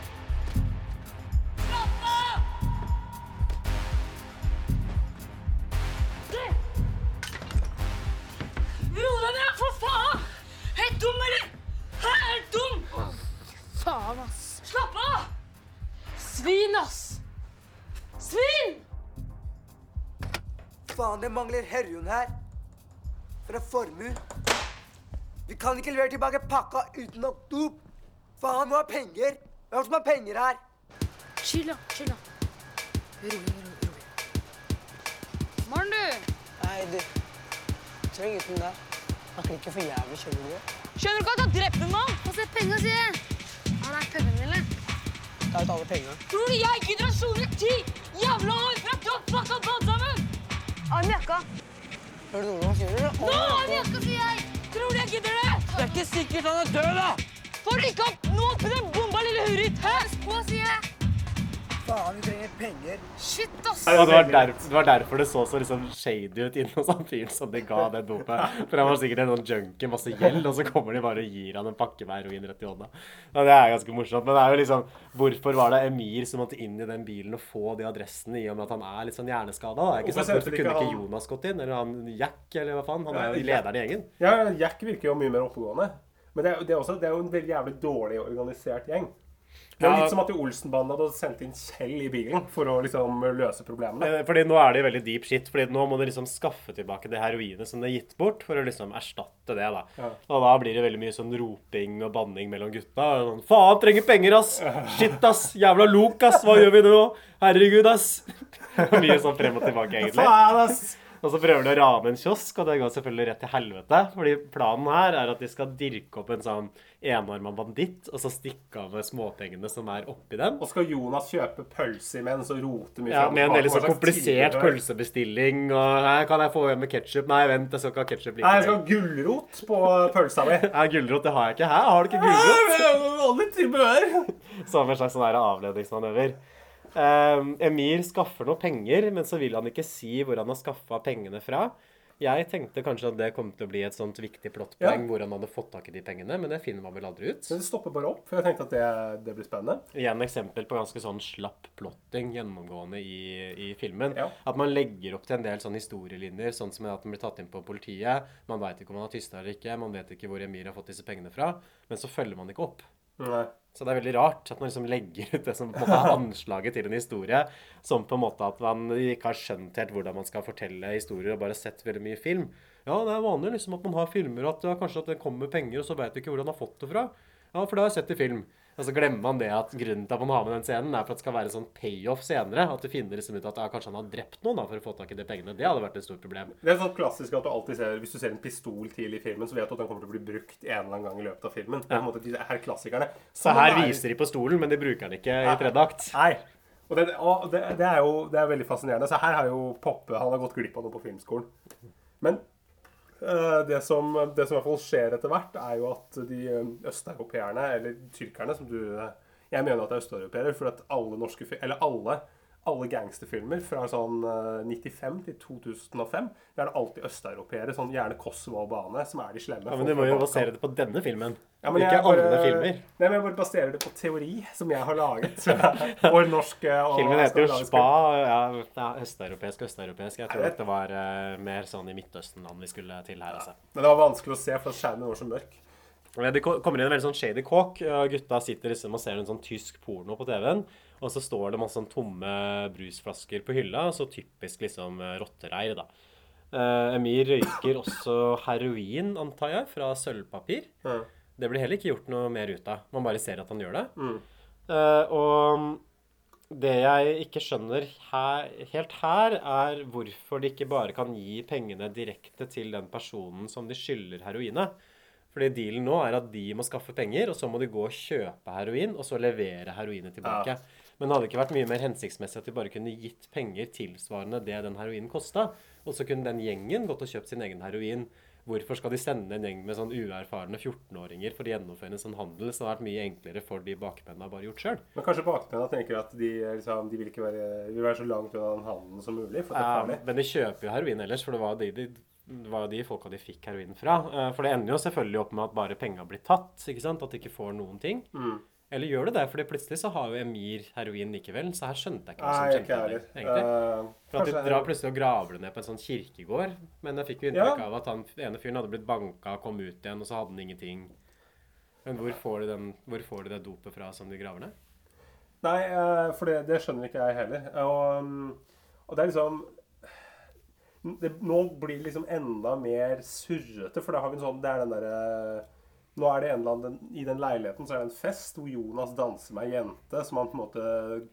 Slapp av! Ro deg ned, for faen! Helt dum, eller? Helt dum! Faen, ass. Slapp av! Svin, ass! Svin! Faen, det mangler herjun her. Fra formue. Vi kan ikke levere tilbake pakka uten nok dop. Faen, må ha penger. Hvem som har penger her? Chill, da. Chill, da. Rolig, rolig, rolig. Morn, du. Nei, du. Trenger ikke gutten der. Han klikker for jævlig, skjønner du. Skjønner du ikke at han har drept en mann? Få se penga, sier jeg. Han er pengene dine? Ta ut alle pengene. Tror du jeg gidder å sone ti jævla år fra fucka opp sammen? Av jakka. Hører du noe han sier? Nå av jakka, sier jeg. Tror du jeg gidder det? Det er ikke sikkert han er død, da! Får du ikke opp nå på den bomba lille huret Hva på, sier jeg. Faen, vi trenger penger. Shit, ass! Det var, der, det var derfor det så så liksom shady ut inne hos han fyren som de ga det dopet. For han var sikkert en sånn junkie, masse gjeld, og så kommer de bare og gir han en pakke med heroin rett i hånda. Ja, det er ganske morsomt. Men det er jo liksom Hvorfor var det Emir som måtte inn i den bilen og få de adressene, i og med at han er litt sånn hjerneskada? Hvorfor sant? Hvorfor kunne ikke Jonas gått inn? Eller han Jack, eller hva faen? Han er jo lederen i gjengen. Ja, Jack virker jo mye mer oppegående. Men det er, det er, også, det er jo en veldig jævlig dårlig organisert gjeng. Det er litt som at Olsen-banden hadde sendt inn Kjell i bilen for å liksom løse problemene. Eh, Fordi nå er det veldig deep shit. Fordi nå må de liksom skaffe tilbake det heroinet som det er gitt bort, for å liksom erstatte det, da. Ja. Og da blir det veldig mye sånn roping og banning mellom gutta. Sånn, Faen, trenger penger, ass! Shit, ass! Jævla lok, ass! Hva gjør vi nå? Herregud, ass! mye sånn frem og tilbake, egentlig. Faen, ass! Og så prøver de å rane en kiosk, og det går selvfølgelig rett til helvete. Fordi planen her er at de skal dirke opp en sånn enarma banditt, og så stikke av med småpengene som er oppi den. Og skal Jonas kjøpe pølse imens og rote mye Ja, med en del veldig sånn komplisert pølsebestilling. Og nei, Kan jeg få en med ketsjup? Nei, vent, jeg skal ikke ha ketsjup Nei, jeg skal ha gulrot på pølsa mi. Ja, gulrot det har jeg ikke. Hæ, har du ikke gulrot? Alle tilbehør. Som en slags sånn avledningsmanøver. Um, Emir skaffer noe penger, men så vil han ikke si hvor han har skaffa pengene fra. Jeg tenkte kanskje at det kom til å bli et sånt viktig plottpoeng Ja. hvor han hadde fått tak i de pengene, men det finner man vel aldri ut. Men det stopper bare opp, for jeg tenkte at det, det blir spennende. Igjen eksempel på ganske sånn slapp plotting gjennomgående i, i filmen. Ja. At man legger opp til en del sånne historielinjer, sånn som at den blir tatt inn på politiet. Man veit ikke om han har tysta eller ikke, man vet ikke hvor Emir har fått disse pengene fra. Men så følger man ikke opp. Nei. Så det er veldig rart at man liksom legger ut det som på en måte er anslaget til en historie, som på en måte at man ikke har skjønt helt hvordan man skal fortelle historier og bare sett veldig mye film. Ja, det er vanlig liksom at man har filmer at ja, kanskje at det kommer penger, og så veit du ikke hvor han har fått det fra. Ja, for det har jeg sett i film. Og så glemmer man det at grunnen til at man har med den scenen, er for at det skal være en sånn payoff senere. At du finner liksom ut at ja, kanskje han har drept noen da, for å få tak i de pengene. Det hadde vært et stort problem. Det er sånn klassisk at du alltid ser Hvis du ser en pistol tidlig i filmen, så vet du at den kommer til å bli brukt en eller annen gang i løpet av filmen. Er en måte de her klassikerne. Så her viser de på stolen, men de bruker den ikke i tredje akt. Nei. Og, det, og det, det er jo det er veldig fascinerende. Så her har jo Poppe Han har gått glipp av noe på filmskolen. Men det, som, det som i hvert fall skjer etter hvert, er jo at de eh, østeuropeerne, eller tyrkerne som du eh, Jeg mener at det er østeuropeere, for at alle norske Eller alle alle gangsterfilmer fra sånn eh, 95 til 2005, det er det alltid østeuropeere, sånn gjerne Kosovo og Bane, som er de slemme. Ja, men du må jo basere det på denne filmen. Ja, ikke jeg bare- alle filmer. Nei, men jeg bare baserer det på teori som jeg har laget for norsk eh, og Filmen heter jo Spa. Ja, ja, østeuropeisk, østeuropeisk. Jeg tror det- det var uh, mer sånn i Midtøsten-land vi skulle til her. altså. Men det var vanskelig å se, for skjermen var så mørk. Det kommer inn en veldig sånn shady kåk. Gutta sitter liksom og ser en sånn tysk porno på TV-en. Og så står det masse sånn tomme brusflasker på hylla. Så typisk liksom eh, rottereir, da. Eh, Emir røyker også heroin, antar jeg, fra sølvpapir. Ja. Det blir heller ikke gjort noe mer ut av. Man bare ser at han gjør det. Mm. Eh, og det jeg ikke skjønner her, helt her, er hvorfor de ikke bare kan gi pengene direkte til den personen som de skylder heroinet. Fordi dealen nå er at de må skaffe penger, og så må de gå og kjøpe heroin, og så levere heroinet tilbake. Men hadde det ikke vært mye mer hensiktsmessig at de bare kunne gitt penger tilsvarende det den heroinen kosta, og så kunne den gjengen gått og kjøpt sin egen heroin. Hvorfor skal de sende en gjeng med sånn uerfarne 14-åringer for å gjennomføre en sånn handel som har vært mye enklere for de bakmennene bare gjort sjøl? Men kanskje bakmennene tenker at de, liksom, de vil ikke være, vil være så langt unna den handelen som mulig. For det er farlig. Ja, men de kjøper jo heroin ellers, for det var de, de, det var jo de folka de fikk heroin fra. Eh, For det ender jo selvfølgelig opp med at bare penga blir tatt, ikke sant? At de ikke får noen ting. Mm. Eller gjør det det? Fordi plutselig så har jo Emir heroin likevel, så her skjønte jeg ikke hva som Nei, skjedde. ikke egentlig. Uh, For at de drar plutselig og graver det ned på en sånn kirkegård. Men jeg fikk jo inntrykk av at han ene fyren hadde blitt banka, kom ut igjen, og så hadde han ingenting. Men hvor får de, den, hvor får de det dopet fra som de graver ned? Nei, uh, for det, det skjønner ikke jeg heller. Og, mm, og det er liksom det, Nå blir det liksom enda mer surrete, for da har vi en sånn Det er den derre Nå er det en eller annen I den leiligheten så er det en fest hvor Jonas danser med ei jente som han på en måte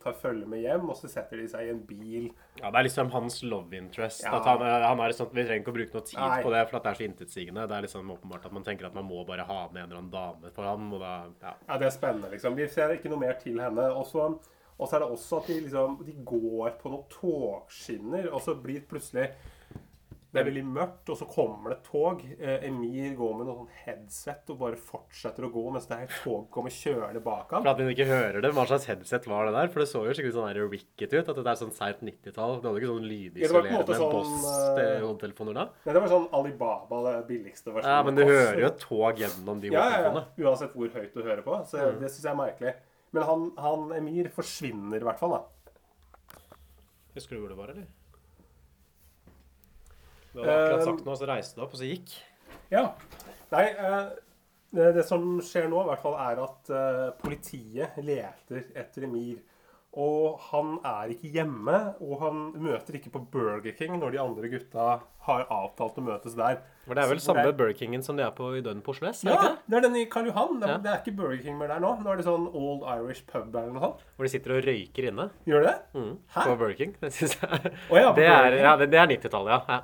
tar følge med hjem, og så setter de seg i en bil. Ja, Det er liksom hans love interest. Ja. At han, han er sånn, Vi trenger ikke å bruke noe tid Nei. på det, for at det er så intetsigende. Det er liksom åpenbart at man tenker at man må bare ha med en eller annen dame for ham. og da, ja. Ja, det er spennende, liksom. Vi ser ikke noe mer til henne. Og så og så er det også at de liksom De går på noen togskinner, og så blir plutselig Det er veldig mørkt, og så kommer det et tog. Eh, Emir går med noe sånn headset og bare fortsetter å gå mens det her toget kommer kjørende bak ham. For at hun ikke hører det, hva slags headset var det der? For det så jo skikkelig sånn der wicket ut. At det er sånn seint 90-tall. Det hadde ikke sånn lydisolerende sånn, eh, Boss-hodetelefoner da? Nei, det var sånn Alibaba, det billigste versjonen. Ja, men du hører jo et tog gjennom de Ja, ja, ja. Uansett hvor høyt du hører på. Så Mm. det syns jeg er merkelig. Men han, han Emir forsvinner i hvert fall, da. Husker du hvor det var, eller? Du hadde akkurat Eh, sagt noe, så reiste du opp, og så gikk. Ja. Nei, eh, det, som skjer nå, i hvert fall, er at eh, politiet leter etter Emir. Og han er ikke hjemme, og han møter ikke på Burger King når de andre gutta har avtalt å møtes der. For det er vel Så samme Burger Kingen som de er på i Døden på Oslo S? Ja, det? det er den i Karl Johan. Det, er- Ja. det er ikke Burger King mer der nå. Nå er det sånn Old Irish pub eller noe sånt. Hvor de sitter og røyker inne. Gjør det? Mm, Hæ? på Burger King. Det syns jeg Oh, ja, det, er, ja, det, det er 90-tallet, ja.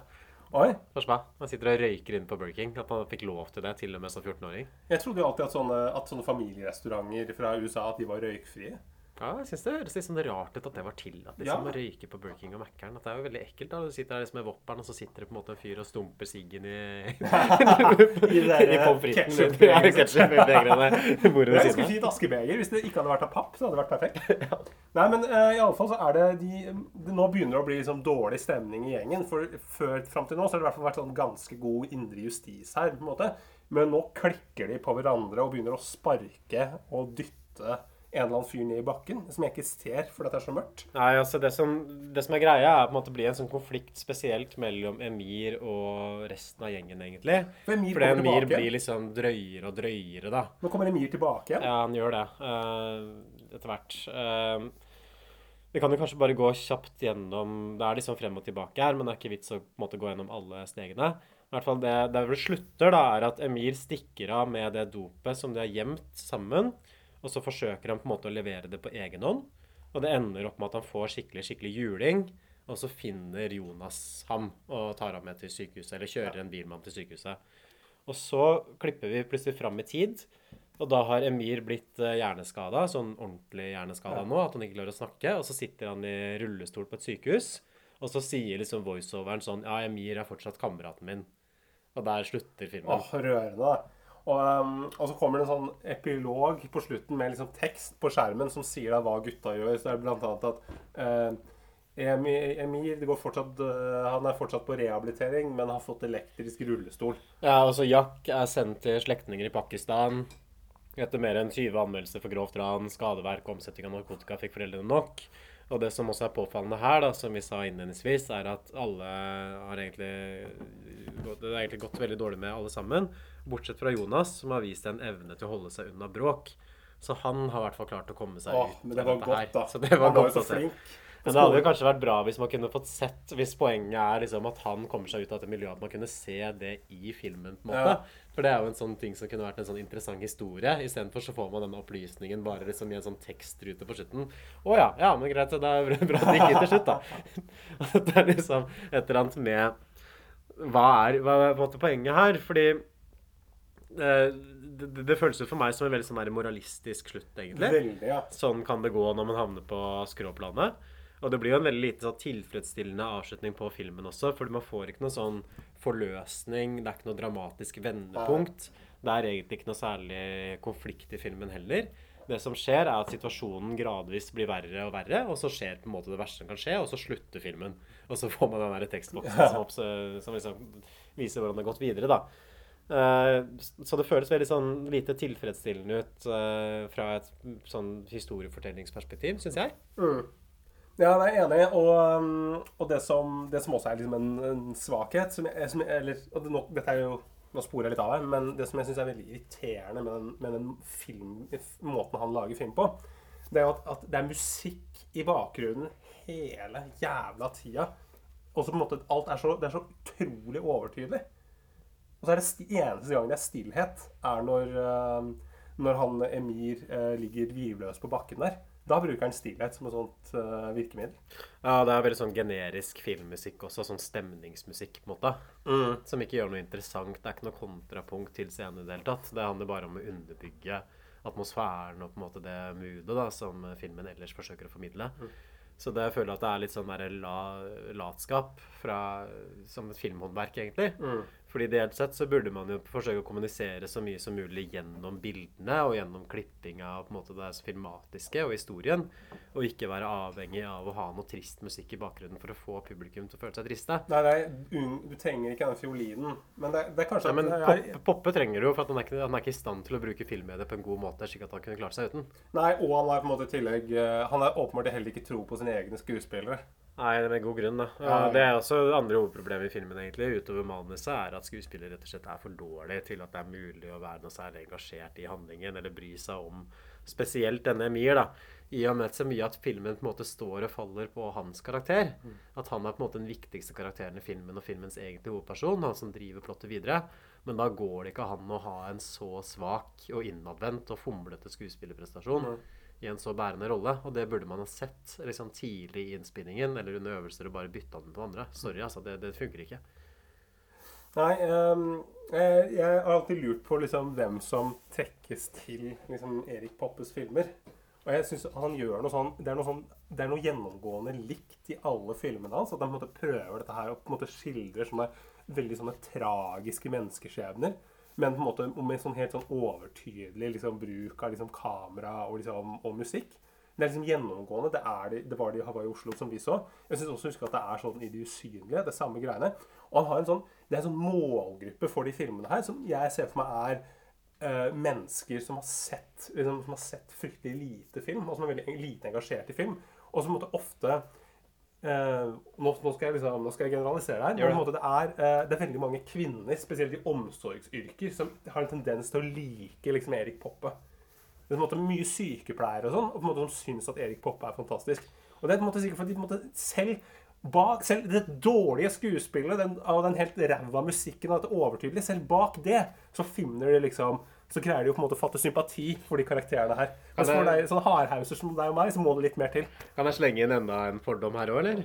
Oi. Spørs meg. Man sitter og røyker inne på Burger King. At man fikk lov til det til og med som 14-åring. Jeg trodde jo alltid at sånne, at sånne familierestauranter fra USA at de var røykfrie. Ja, jeg synes det høres litt sånn rart ut at det var tillatt liksom, Ja. å røyke på Burger King og Mækkern. At det er jo veldig ekkelt. da Du sitter der liksom med Whopperen, og så sitter det på en måte en fyr og stumper siggen i I der, I pommes fritesen. Ja, ketchup-begrene. Det er ganske fint askebeger. Hvis det ikke hadde vært av papp, så hadde det vært perfekt. Nei, men uh, i alle fall så er det de det Nå begynner det å bli liksom dårlig stemning i gjengen. For før fram til nå så har det i hvert fall vært sånn ganske god indre justis her. på en måte. Men nå klikker de på hverandre og begynner å sparke og dytte en eller annen fyr ned i bakken. Som jeg ikke ser fordi det er så mørkt. Nei, altså det som, det som er greia, er på en måte å bli en sånn konflikt spesielt mellom Emir og resten av gjengen, egentlig. For Emir Fordi Emir tilbake. blir liksom drøyere og drøyere, da. Nå kommer Emir tilbake igjen. Ja, han gjør det. Uh, etter hvert. Uh, vi kan jo kanskje bare gå kjapt gjennom Det er liksom frem og tilbake her, men det er ikke vits å måte gå gjennom alle stegene. I hvert fall det, Der hvor det slutter, da, er at Emir stikker av med det dopet som de har gjemt sammen. Og så forsøker han på en måte å levere det på egen hånd. Og det ender opp med at han får skikkelig skikkelig juling. Og så finner Jonas ham og tar ham med til sykehuset, eller kjører en bil med ham til sykehuset. Og så klipper vi plutselig fram i tid. Og da har Emir blitt uh, hjerneskada, sånn ordentlig hjerneskada nå, at han ikke klarer å snakke. Og så sitter han i rullestol på et sykehus, og så sier liksom voiceoveren sånn Ja, Emir er fortsatt kameraten min. Og der slutter filmen. Åh, rørende. Og, um, og så kommer det en sånn epilog på slutten med liksom tekst på skjermen som sier da hva gutta gjør. Så det er blant annet at eh, Emir, fortsatt, eh, han er fortsatt på rehabilitering, men har fått elektrisk rullestol. Ja, og så Jack er sendt til slektninger i Pakistan. Etter mer enn 20 anmeldelser for grovt ran, skadeverk og omsetning av narkotika fikk foreldrene nok. Og det som også er påfallende her, da, som vi sa innledningsvis, er at alle har egentlig Det har egentlig gått veldig dårlig med alle sammen. Bortsett fra Jonas, som har vist en evne til å holde seg unna bråk. Så han har i hvert fall klart å komme seg Åh, ut men det var godt, her. da. Så det var Han var jo godt så se. flink. Men det hadde jo kanskje vært bra hvis man kunne fått sett Hvis poenget er liksom at han kommer seg ut av dette miljøet, at man kunne se det i filmen. på en måte. Ja. For det er jo en sånn ting som kunne vært en sånn interessant historie. Istedenfor så får man denne opplysningen bare liksom i en sånn tekstrute på slutten. Å ja, ja, men greit, det er bra at det gikk til slutt, da. det er liksom et eller annet med Hva er, hva er poenget her? Fordi det, det, det føles jo for meg som en veldig sånn moralistisk slutt, egentlig. Veldig, ja. Sånn kan det gå når man havner på skråplanet. Og det blir jo en veldig lite sånn tilfredsstillende avslutning på filmen også, for man får ikke noe sånn forløsning, det er ikke noe dramatisk vendepunkt. Det er egentlig ikke noe særlig konflikt i filmen heller. Det som skjer, er at situasjonen gradvis blir verre og verre, og så skjer på en måte det verste som kan skje, og så slutter filmen. Og så får man den der tekstboksen som, som liksom viser hvordan det har gått videre, da. Eh, så det føles veldig sånn lite tilfredsstillende ut eh, fra et sånn historiefortellingsperspektiv, syns jeg. Mm. Ja, jeg er enig. Og, um, og det, som, det som også er liksom en, en svakhet som jeg, som jeg, eller, det, nå, Dette er jo Nå sporer jeg litt av her, men det som jeg syns er veldig irriterende med den, med den film, måten han lager film på, det er jo at, at det er musikk i bakgrunnen hele jævla tida. Og så på en måte alt er så, det er så utrolig overtydelig. Og så er det eneste gang det er stillhet, er når, eh, når han Emir eh, ligger hvileløs på bakken der. Da bruker han stillhet som et sånt uh, virkemiddel. Ja, det er veldig sånn generisk filmmusikk også, sånn stemningsmusikk på en måte. Mm. Som ikke gjør noe interessant. Det er ikke noe kontrapunkt til scenen i det hele tatt. Det handler bare om å underbygge atmosfæren og på en måte det moodet da, som filmen ellers forsøker å formidle. Mm. Så det jeg føler at det er litt sånn der la, latskap fra, som et filmhåndverk, egentlig. Mm. Fordi ideelt sett så burde man jo forsøke å kommunisere så mye som mulig gjennom bildene og gjennom klippinga og på en måte det filmatiske og historien, og ikke være avhengig av å ha noe trist musikk i bakgrunnen for å få publikum til å føle seg triste. Nei, nei, du trenger ikke den fiolinen. Men det, det er kanskje Nei, men Poppe, Poppe trenger du jo, for han er, ikke, han er ikke i stand til å bruke filmmediet på en god måte, slik at han kunne klart seg uten. Nei, og han er på en måte i tillegg eh, Han er åpenbart heller ikke tro på sine egne skuespillere. Nei, det med god grunn, da. Ja, det er også det andre hovedproblemet i filmen, egentlig, utover manuset, er at skuespillere rett og slett er for dårlige til at det er mulig å være noe særlig engasjert i handlingen, eller bry seg om spesielt denne Emir, da. I og med så mye at filmen på en måte står og faller på hans karakter. At han er på en måte den viktigste karakteren i filmen og filmens egentlige hovedperson. Han som driver plottet videre. Men da går det ikke an å ha en så svak og innadvendt og fomlete skuespillerprestasjon i en så bærende rolle. Og det burde man ha sett liksom, tidlig i innspillingen eller under øvelser og bare bytta den på andre. Sorry, altså. Det, det funker ikke. Nei, um, jeg, har alltid lurt på liksom, hvem som trekkes til liksom, Erik Poppes filmer. Og jeg synes han gjør noe sånn det er noe, sånn det er noe gjennomgående likt i alle filmene hans. At han på en måte prøver dette her og på en måte skildrer sånne veldig sånne tragiske menneskeskjebner. Men på en måte med sånn helt sånn overtydelig liksom, bruk av liksom, kamera og, liksom, og musikk. Det er liksom gjennomgående. Det, er det, det var det i Hawaii Oslo som vi så. Jeg syns også huske at det er sånn i det usynlige. Det samme greiene. Og han har en sånn, det er en sånn målgruppe for de filmene her som jeg ser for meg er eh, mennesker som har sett liksom, som har sett fryktelig lite film, og som er veldig lite engasjert i film. Og som ofte eh, nå, nå, skal jeg liksom, nå skal jeg generalisere her. En måte det, er, eh, det er veldig mange kvinner, spesielt i omsorgsyrker, som har en tendens til å like liksom, Erik Poppe. Det er måte mye sykepleiere og sånn, og på en måte som syns at Erik Poppe er fantastisk. Og det er på en måte sikkert fordi måte selv bak selv det dårlige skuespillet den, og den helt ræva musikken og dette overtydelige, selv bak det så finner de liksom så greier de jo på en måte å fatte sympati for de karakterene her. Mens det- for deg, sånne hardhauser som deg og meg, så må det litt mer til. Kan jeg slenge inn enda en fordom her òg, eller?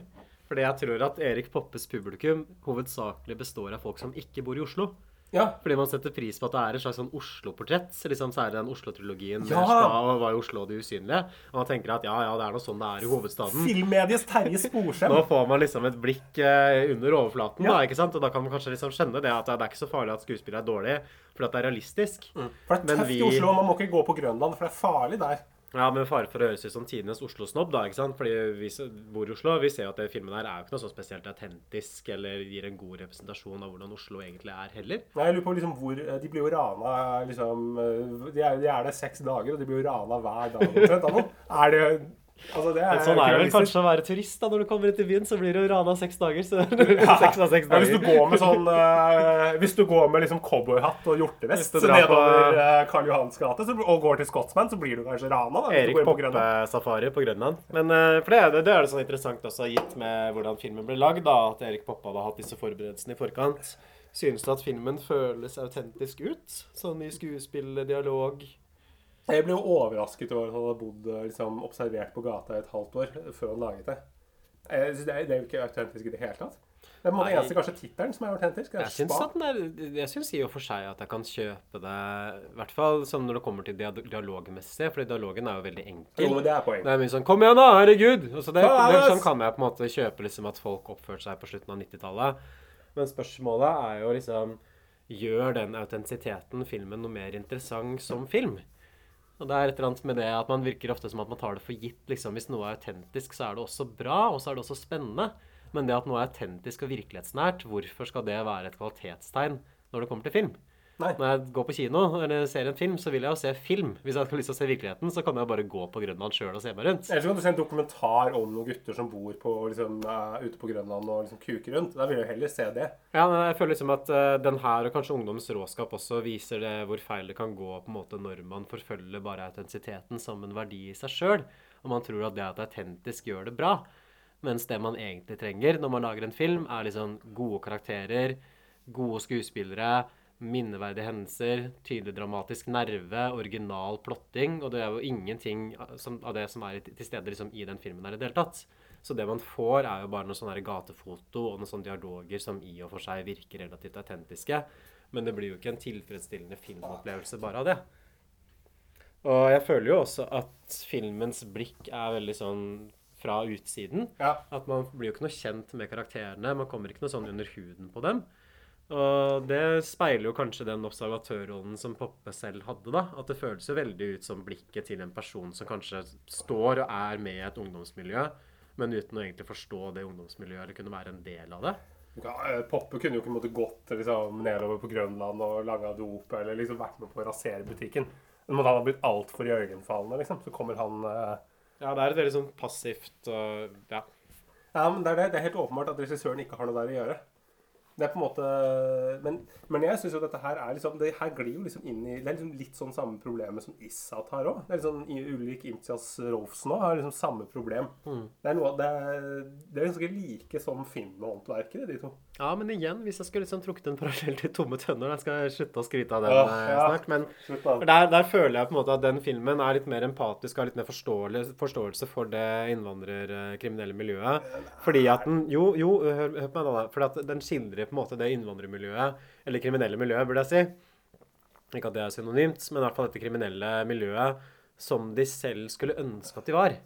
Fordi jeg tror at Erik Poppes publikum hovedsakelig består av folk som ikke bor i Oslo. Ja. Fordi man setter pris på at det er et slags sånn Oslo-portrett. Liksom så er det den Oslo-trilogien med Ja! Og Var i Oslo og Det usynlige. Og man tenker at ja, ja, det er noe sånn det er i hovedstaden. Filmmediets Terje Sporsem. Nå får man liksom et blikk eh, under overflaten, da, ikke sant? Og da kan man kanskje liksom skjønne det at det er ikke så farlig at skuespillet er dårlig, fordi at det er realistisk. For det er tøft vi- i Oslo, man må ikke gå på Grønland, for det er farlig der. Ja, med fare for å høres ut som tidenes Oslo-snobb, da, ikke sant? Fordi vi bor i Oslo, vi ser jo at den filmen her er jo ikke noe så spesielt autentisk, eller gir en god representasjon av hvordan Oslo egentlig er heller. Nei, jeg lurer på liksom hvor De blir jo rana liksom eh, De er, de er der seks dager, og de blir jo rana hver dag omtrent. Er det Altså, det er sånn er det vel kanskje å være turist, da. Når du kommer til byen, så blir du rana seks dager. Så seks av seks Ja, hvis du går med sånn uh, Hvis du går med liksom cowboyhatt og hjortevest drar på- uh, Karl Johans gate og går til Scotsman, så blir du kanskje rana. Da, Erik. Poppe-safari på Grønland. Men uh, for det, det, det er det sånn interessant også, gitt med hvordan filmen ble lagd, da, at Erik Poppe hadde hatt disse forberedelsene i forkant. Synes du at filmen føles autentisk ut? Sånn i skuespill, dialog Jeg ble jo overrasket over at han hadde bodd eh, liksom, observert på gata i et halvt år før han laget det. Jeg synes Det er, det er jo ikke autentisk i det hele tatt. Det er på en eneste kanskje tittelen som er autentisk. Det er Jeg syns, er, i og for seg at jeg kan kjøpe det, i hvert fall sånn når det kommer til dia- dialogmessig, fordi dialogen er jo veldig enkel. Jo, men det er poeng. Det er mye sånn 'Kom igjen, da! Herregud!' Og så det, det, sånn kan jeg på en måte kjøpe liksom at folk oppførte seg på slutten av 90-tallet. Men spørsmålet er jo liksom Gjør den autentisiteten filmen noe mer interessant som film? Og det er et eller annet med det at man virker ofte som at man tar det for gitt. liksom Hvis noe er autentisk, så er det også bra, og så er det også spennende. Men det at noe er autentisk og virkelighetsnært, hvorfor skal det være et kvalitetstegn når det kommer til film? Nei. Når jeg går på kino eller ser en film, så vil jeg jo se film. Hvis jeg har lyst til å se virkeligheten, så kan jeg bare gå på Grønland sjøl og se meg rundt. Eller så kan du se en dokumentar om noen gutter som bor på, liksom, uh, ute på Grønland og liksom kuker rundt. Da vil jeg jo heller se det. Ja, men jeg føler liksom at uh, den her, og kanskje ungdommens råskap også, viser det hvor feil det kan gå på en måte når man forfølger bare autentisiteten som en verdi i seg sjøl, og man tror at det at det er autentisk gjør det bra. Mens det man egentlig trenger når man lager en film, er liksom gode karakterer, gode skuespillere, minneverdige hendelser, tydelig dramatisk nerve, original plotting, og det er jo ingenting som, av det som er til stede liksom, i den filmen her i det hele tatt. Så det man får, er jo bare noen sånne gatefoto og noen sånne dialoger som i og for seg virker relativt autentiske. Men det blir jo ikke en tilfredsstillende filmopplevelse bare av det. Og jeg føler jo også at filmens blikk er veldig sånn fra utsiden. Ja. At man blir jo ikke noe kjent med karakterene. Man kommer ikke noe sånn under huden på dem. Og det speiler jo kanskje den observatørrollen som Poppe selv hadde. da, At det føles jo veldig ut som blikket til en person som kanskje står og er med i et ungdomsmiljø, men uten å egentlig forstå det ungdomsmiljøet eller kunne være en del av det. Ja, eh, Poppe kunne jo ikke måtte gått liksom, nedover på Grønland og laga dop eller liksom vært med på å rasere butikken. Men han har blitt altfor iøynefallende, liksom. Så kommer han eh, Ja, det er et veldig sånn passivt uh, Ja. Ja, men det er, det. det er helt åpenbart at regissøren ikke har noe der å gjøre. Det er på en måte Men, men jeg syns jo dette her er liksom Det her glir jo liksom inn i Det er liksom litt sånn samme problemet som Issat har òg. Det er litt sånn i- ulik Imtiaz Rolfs nå har liksom samme problem. Det er noe det er, det er ganske like som filmhåndverkere, de to. Ja, men igjen, hvis jeg skulle liksom trukket en parallell til Tomme tønner Da skal jeg slutte å skryte av den Åh, eh, ja. snart. Men der, der føler jeg på en måte at den filmen er litt mer empatisk og har litt mer forståelse, for det innvandrerkriminelle miljøet. Fordi at den Jo, jo, hør, hør på meg da. da. Fordi at den skildrer på en måte det innvandrermiljøet, eller kriminelle miljøet, burde jeg si. Ikke at det er synonymt, men i hvert fall dette kriminelle miljøet som de selv skulle ønske at de var.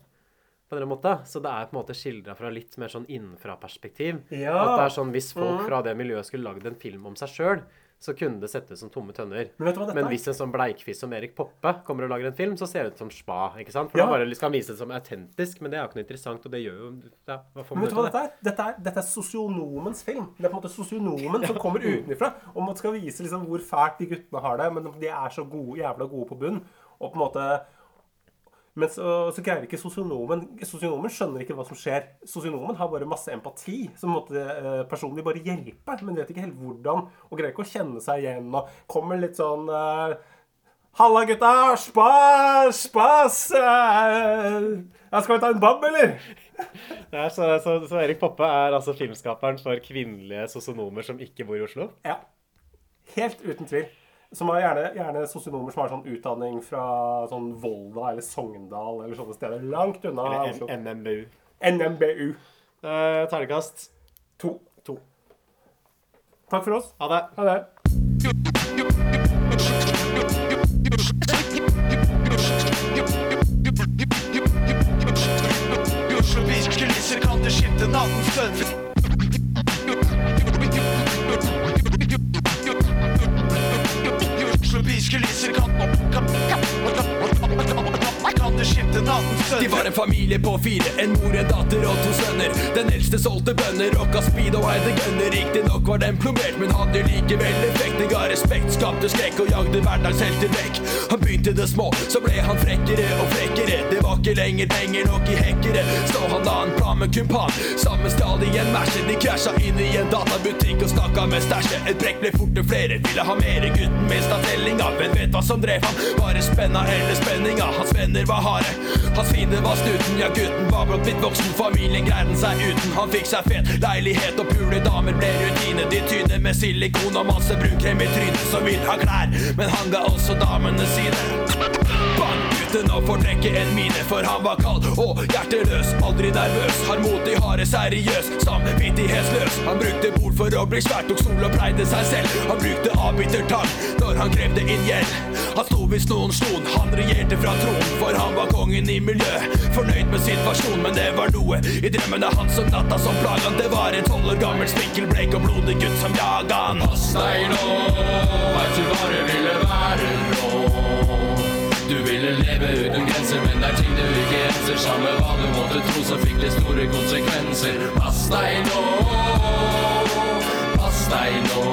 På en måte. Så det er på en måte skildra fra litt mer sånn innenfra-perspektiv. Ja. At det er sånn Hvis folk Mhm. fra det miljøet skulle lagd en film om seg sjøl, så kunne det sett ut som tomme tønner. Men Men hvis en sånn bleikfis som Erik Poppe kommer og lager en film, så ser det ut som spa. ikke sant? For Ja. da bare skal han vise det som autentisk, men det er jo ikke noe interessant, og det gjør jo ja, Men vet du hva dette er? Dette er, dette er sosionomens film. Det er på en måte sosionomen som kommer utenfra. Og man skal vise liksom hvor fælt de guttene har det, men de er så gode, jævla gode på bunn. Og på en måte Men så, så greier ikke sosionomen Sosionomen skjønner ikke hva som skjer. Sosionomen har bare masse empati, som måtte eh, personen vil bare hjelpe, men vet ikke helt hvordan. Og greier ikke å kjenne seg igjen. Og kommer litt sånn eh, Halla, gutta! Spas! Spas! Jeg ja, skal vi ta en bab, eller? Er så, så, så Erik Poppe er altså filmskaperen for kvinnelige sosionomer som ikke bor i Oslo? Ja. Helt uten tvil. Som er gjerne, gjerne sosionomer som har sånn utdanning fra sånn Volda eller Sogndal eller sånne steder. Langt unna Eller N- NMBU. NMBU. Eh, Terningkast To. to. Takk for oss. Ha det. Ha det. Oslo Bys kan det skifte nattens. De var en familie på fire, en mor, en datter og to sønner. Den eldste solgte bønner, rocka speed og eide gunner. Riktignok var den plombert, men hadde likevel effekt. Det ga respekt, skapte skrekk og jagde hverdagshelter vekk. Han begynte det små, så ble han frekkere og frekkere. Det var ikke lenger penger nok i hekkere. Så han la en plan med kumpan. Sammen stjal de en Mercer. De krasja inn i en databutikk og snakka med stæsjet. Et brekk ble fort flere, ville ha mere. Gutten mista tellinga. men vet hva som drev ham? Bare spenna eller spenninga. Hans venner var harde. Hans fiende var snuten. Ja, gutten var blott blitt voksen. Familien greide seg uten. Han fikk seg fet leilighet og pule damer ble rutine. De tyner med silikon og masse brunkrem i trynet så vil ha klær. Men han ga også damene sine. Uten å fortrekke en mine, for han var kald og hjerteløs. Aldri nervøs, har mot i harde, seriøs, samvittighetsløs. Han brukte bord for å bli svær, tok sol og pleide seg selv. Han brukte avbitertang når han krevde inn gjeld. Han sto hvis noen slo han, han regjerte fra tronen, for han var kongen i miljøet. Fornøyd med situasjonen, men det var noe i drømmene hans om natta som plaga han. Det var en tolv år gammel spinkel, bleik og blodig gutt som jaga han. Pass deg nå, veit du bare ville være rå. Du ville leve uten grenser, men det er ting du ikke enser. Samme hva du måtte tro, så fikk det store konsekvenser. Pass deg nå, pass deg nå.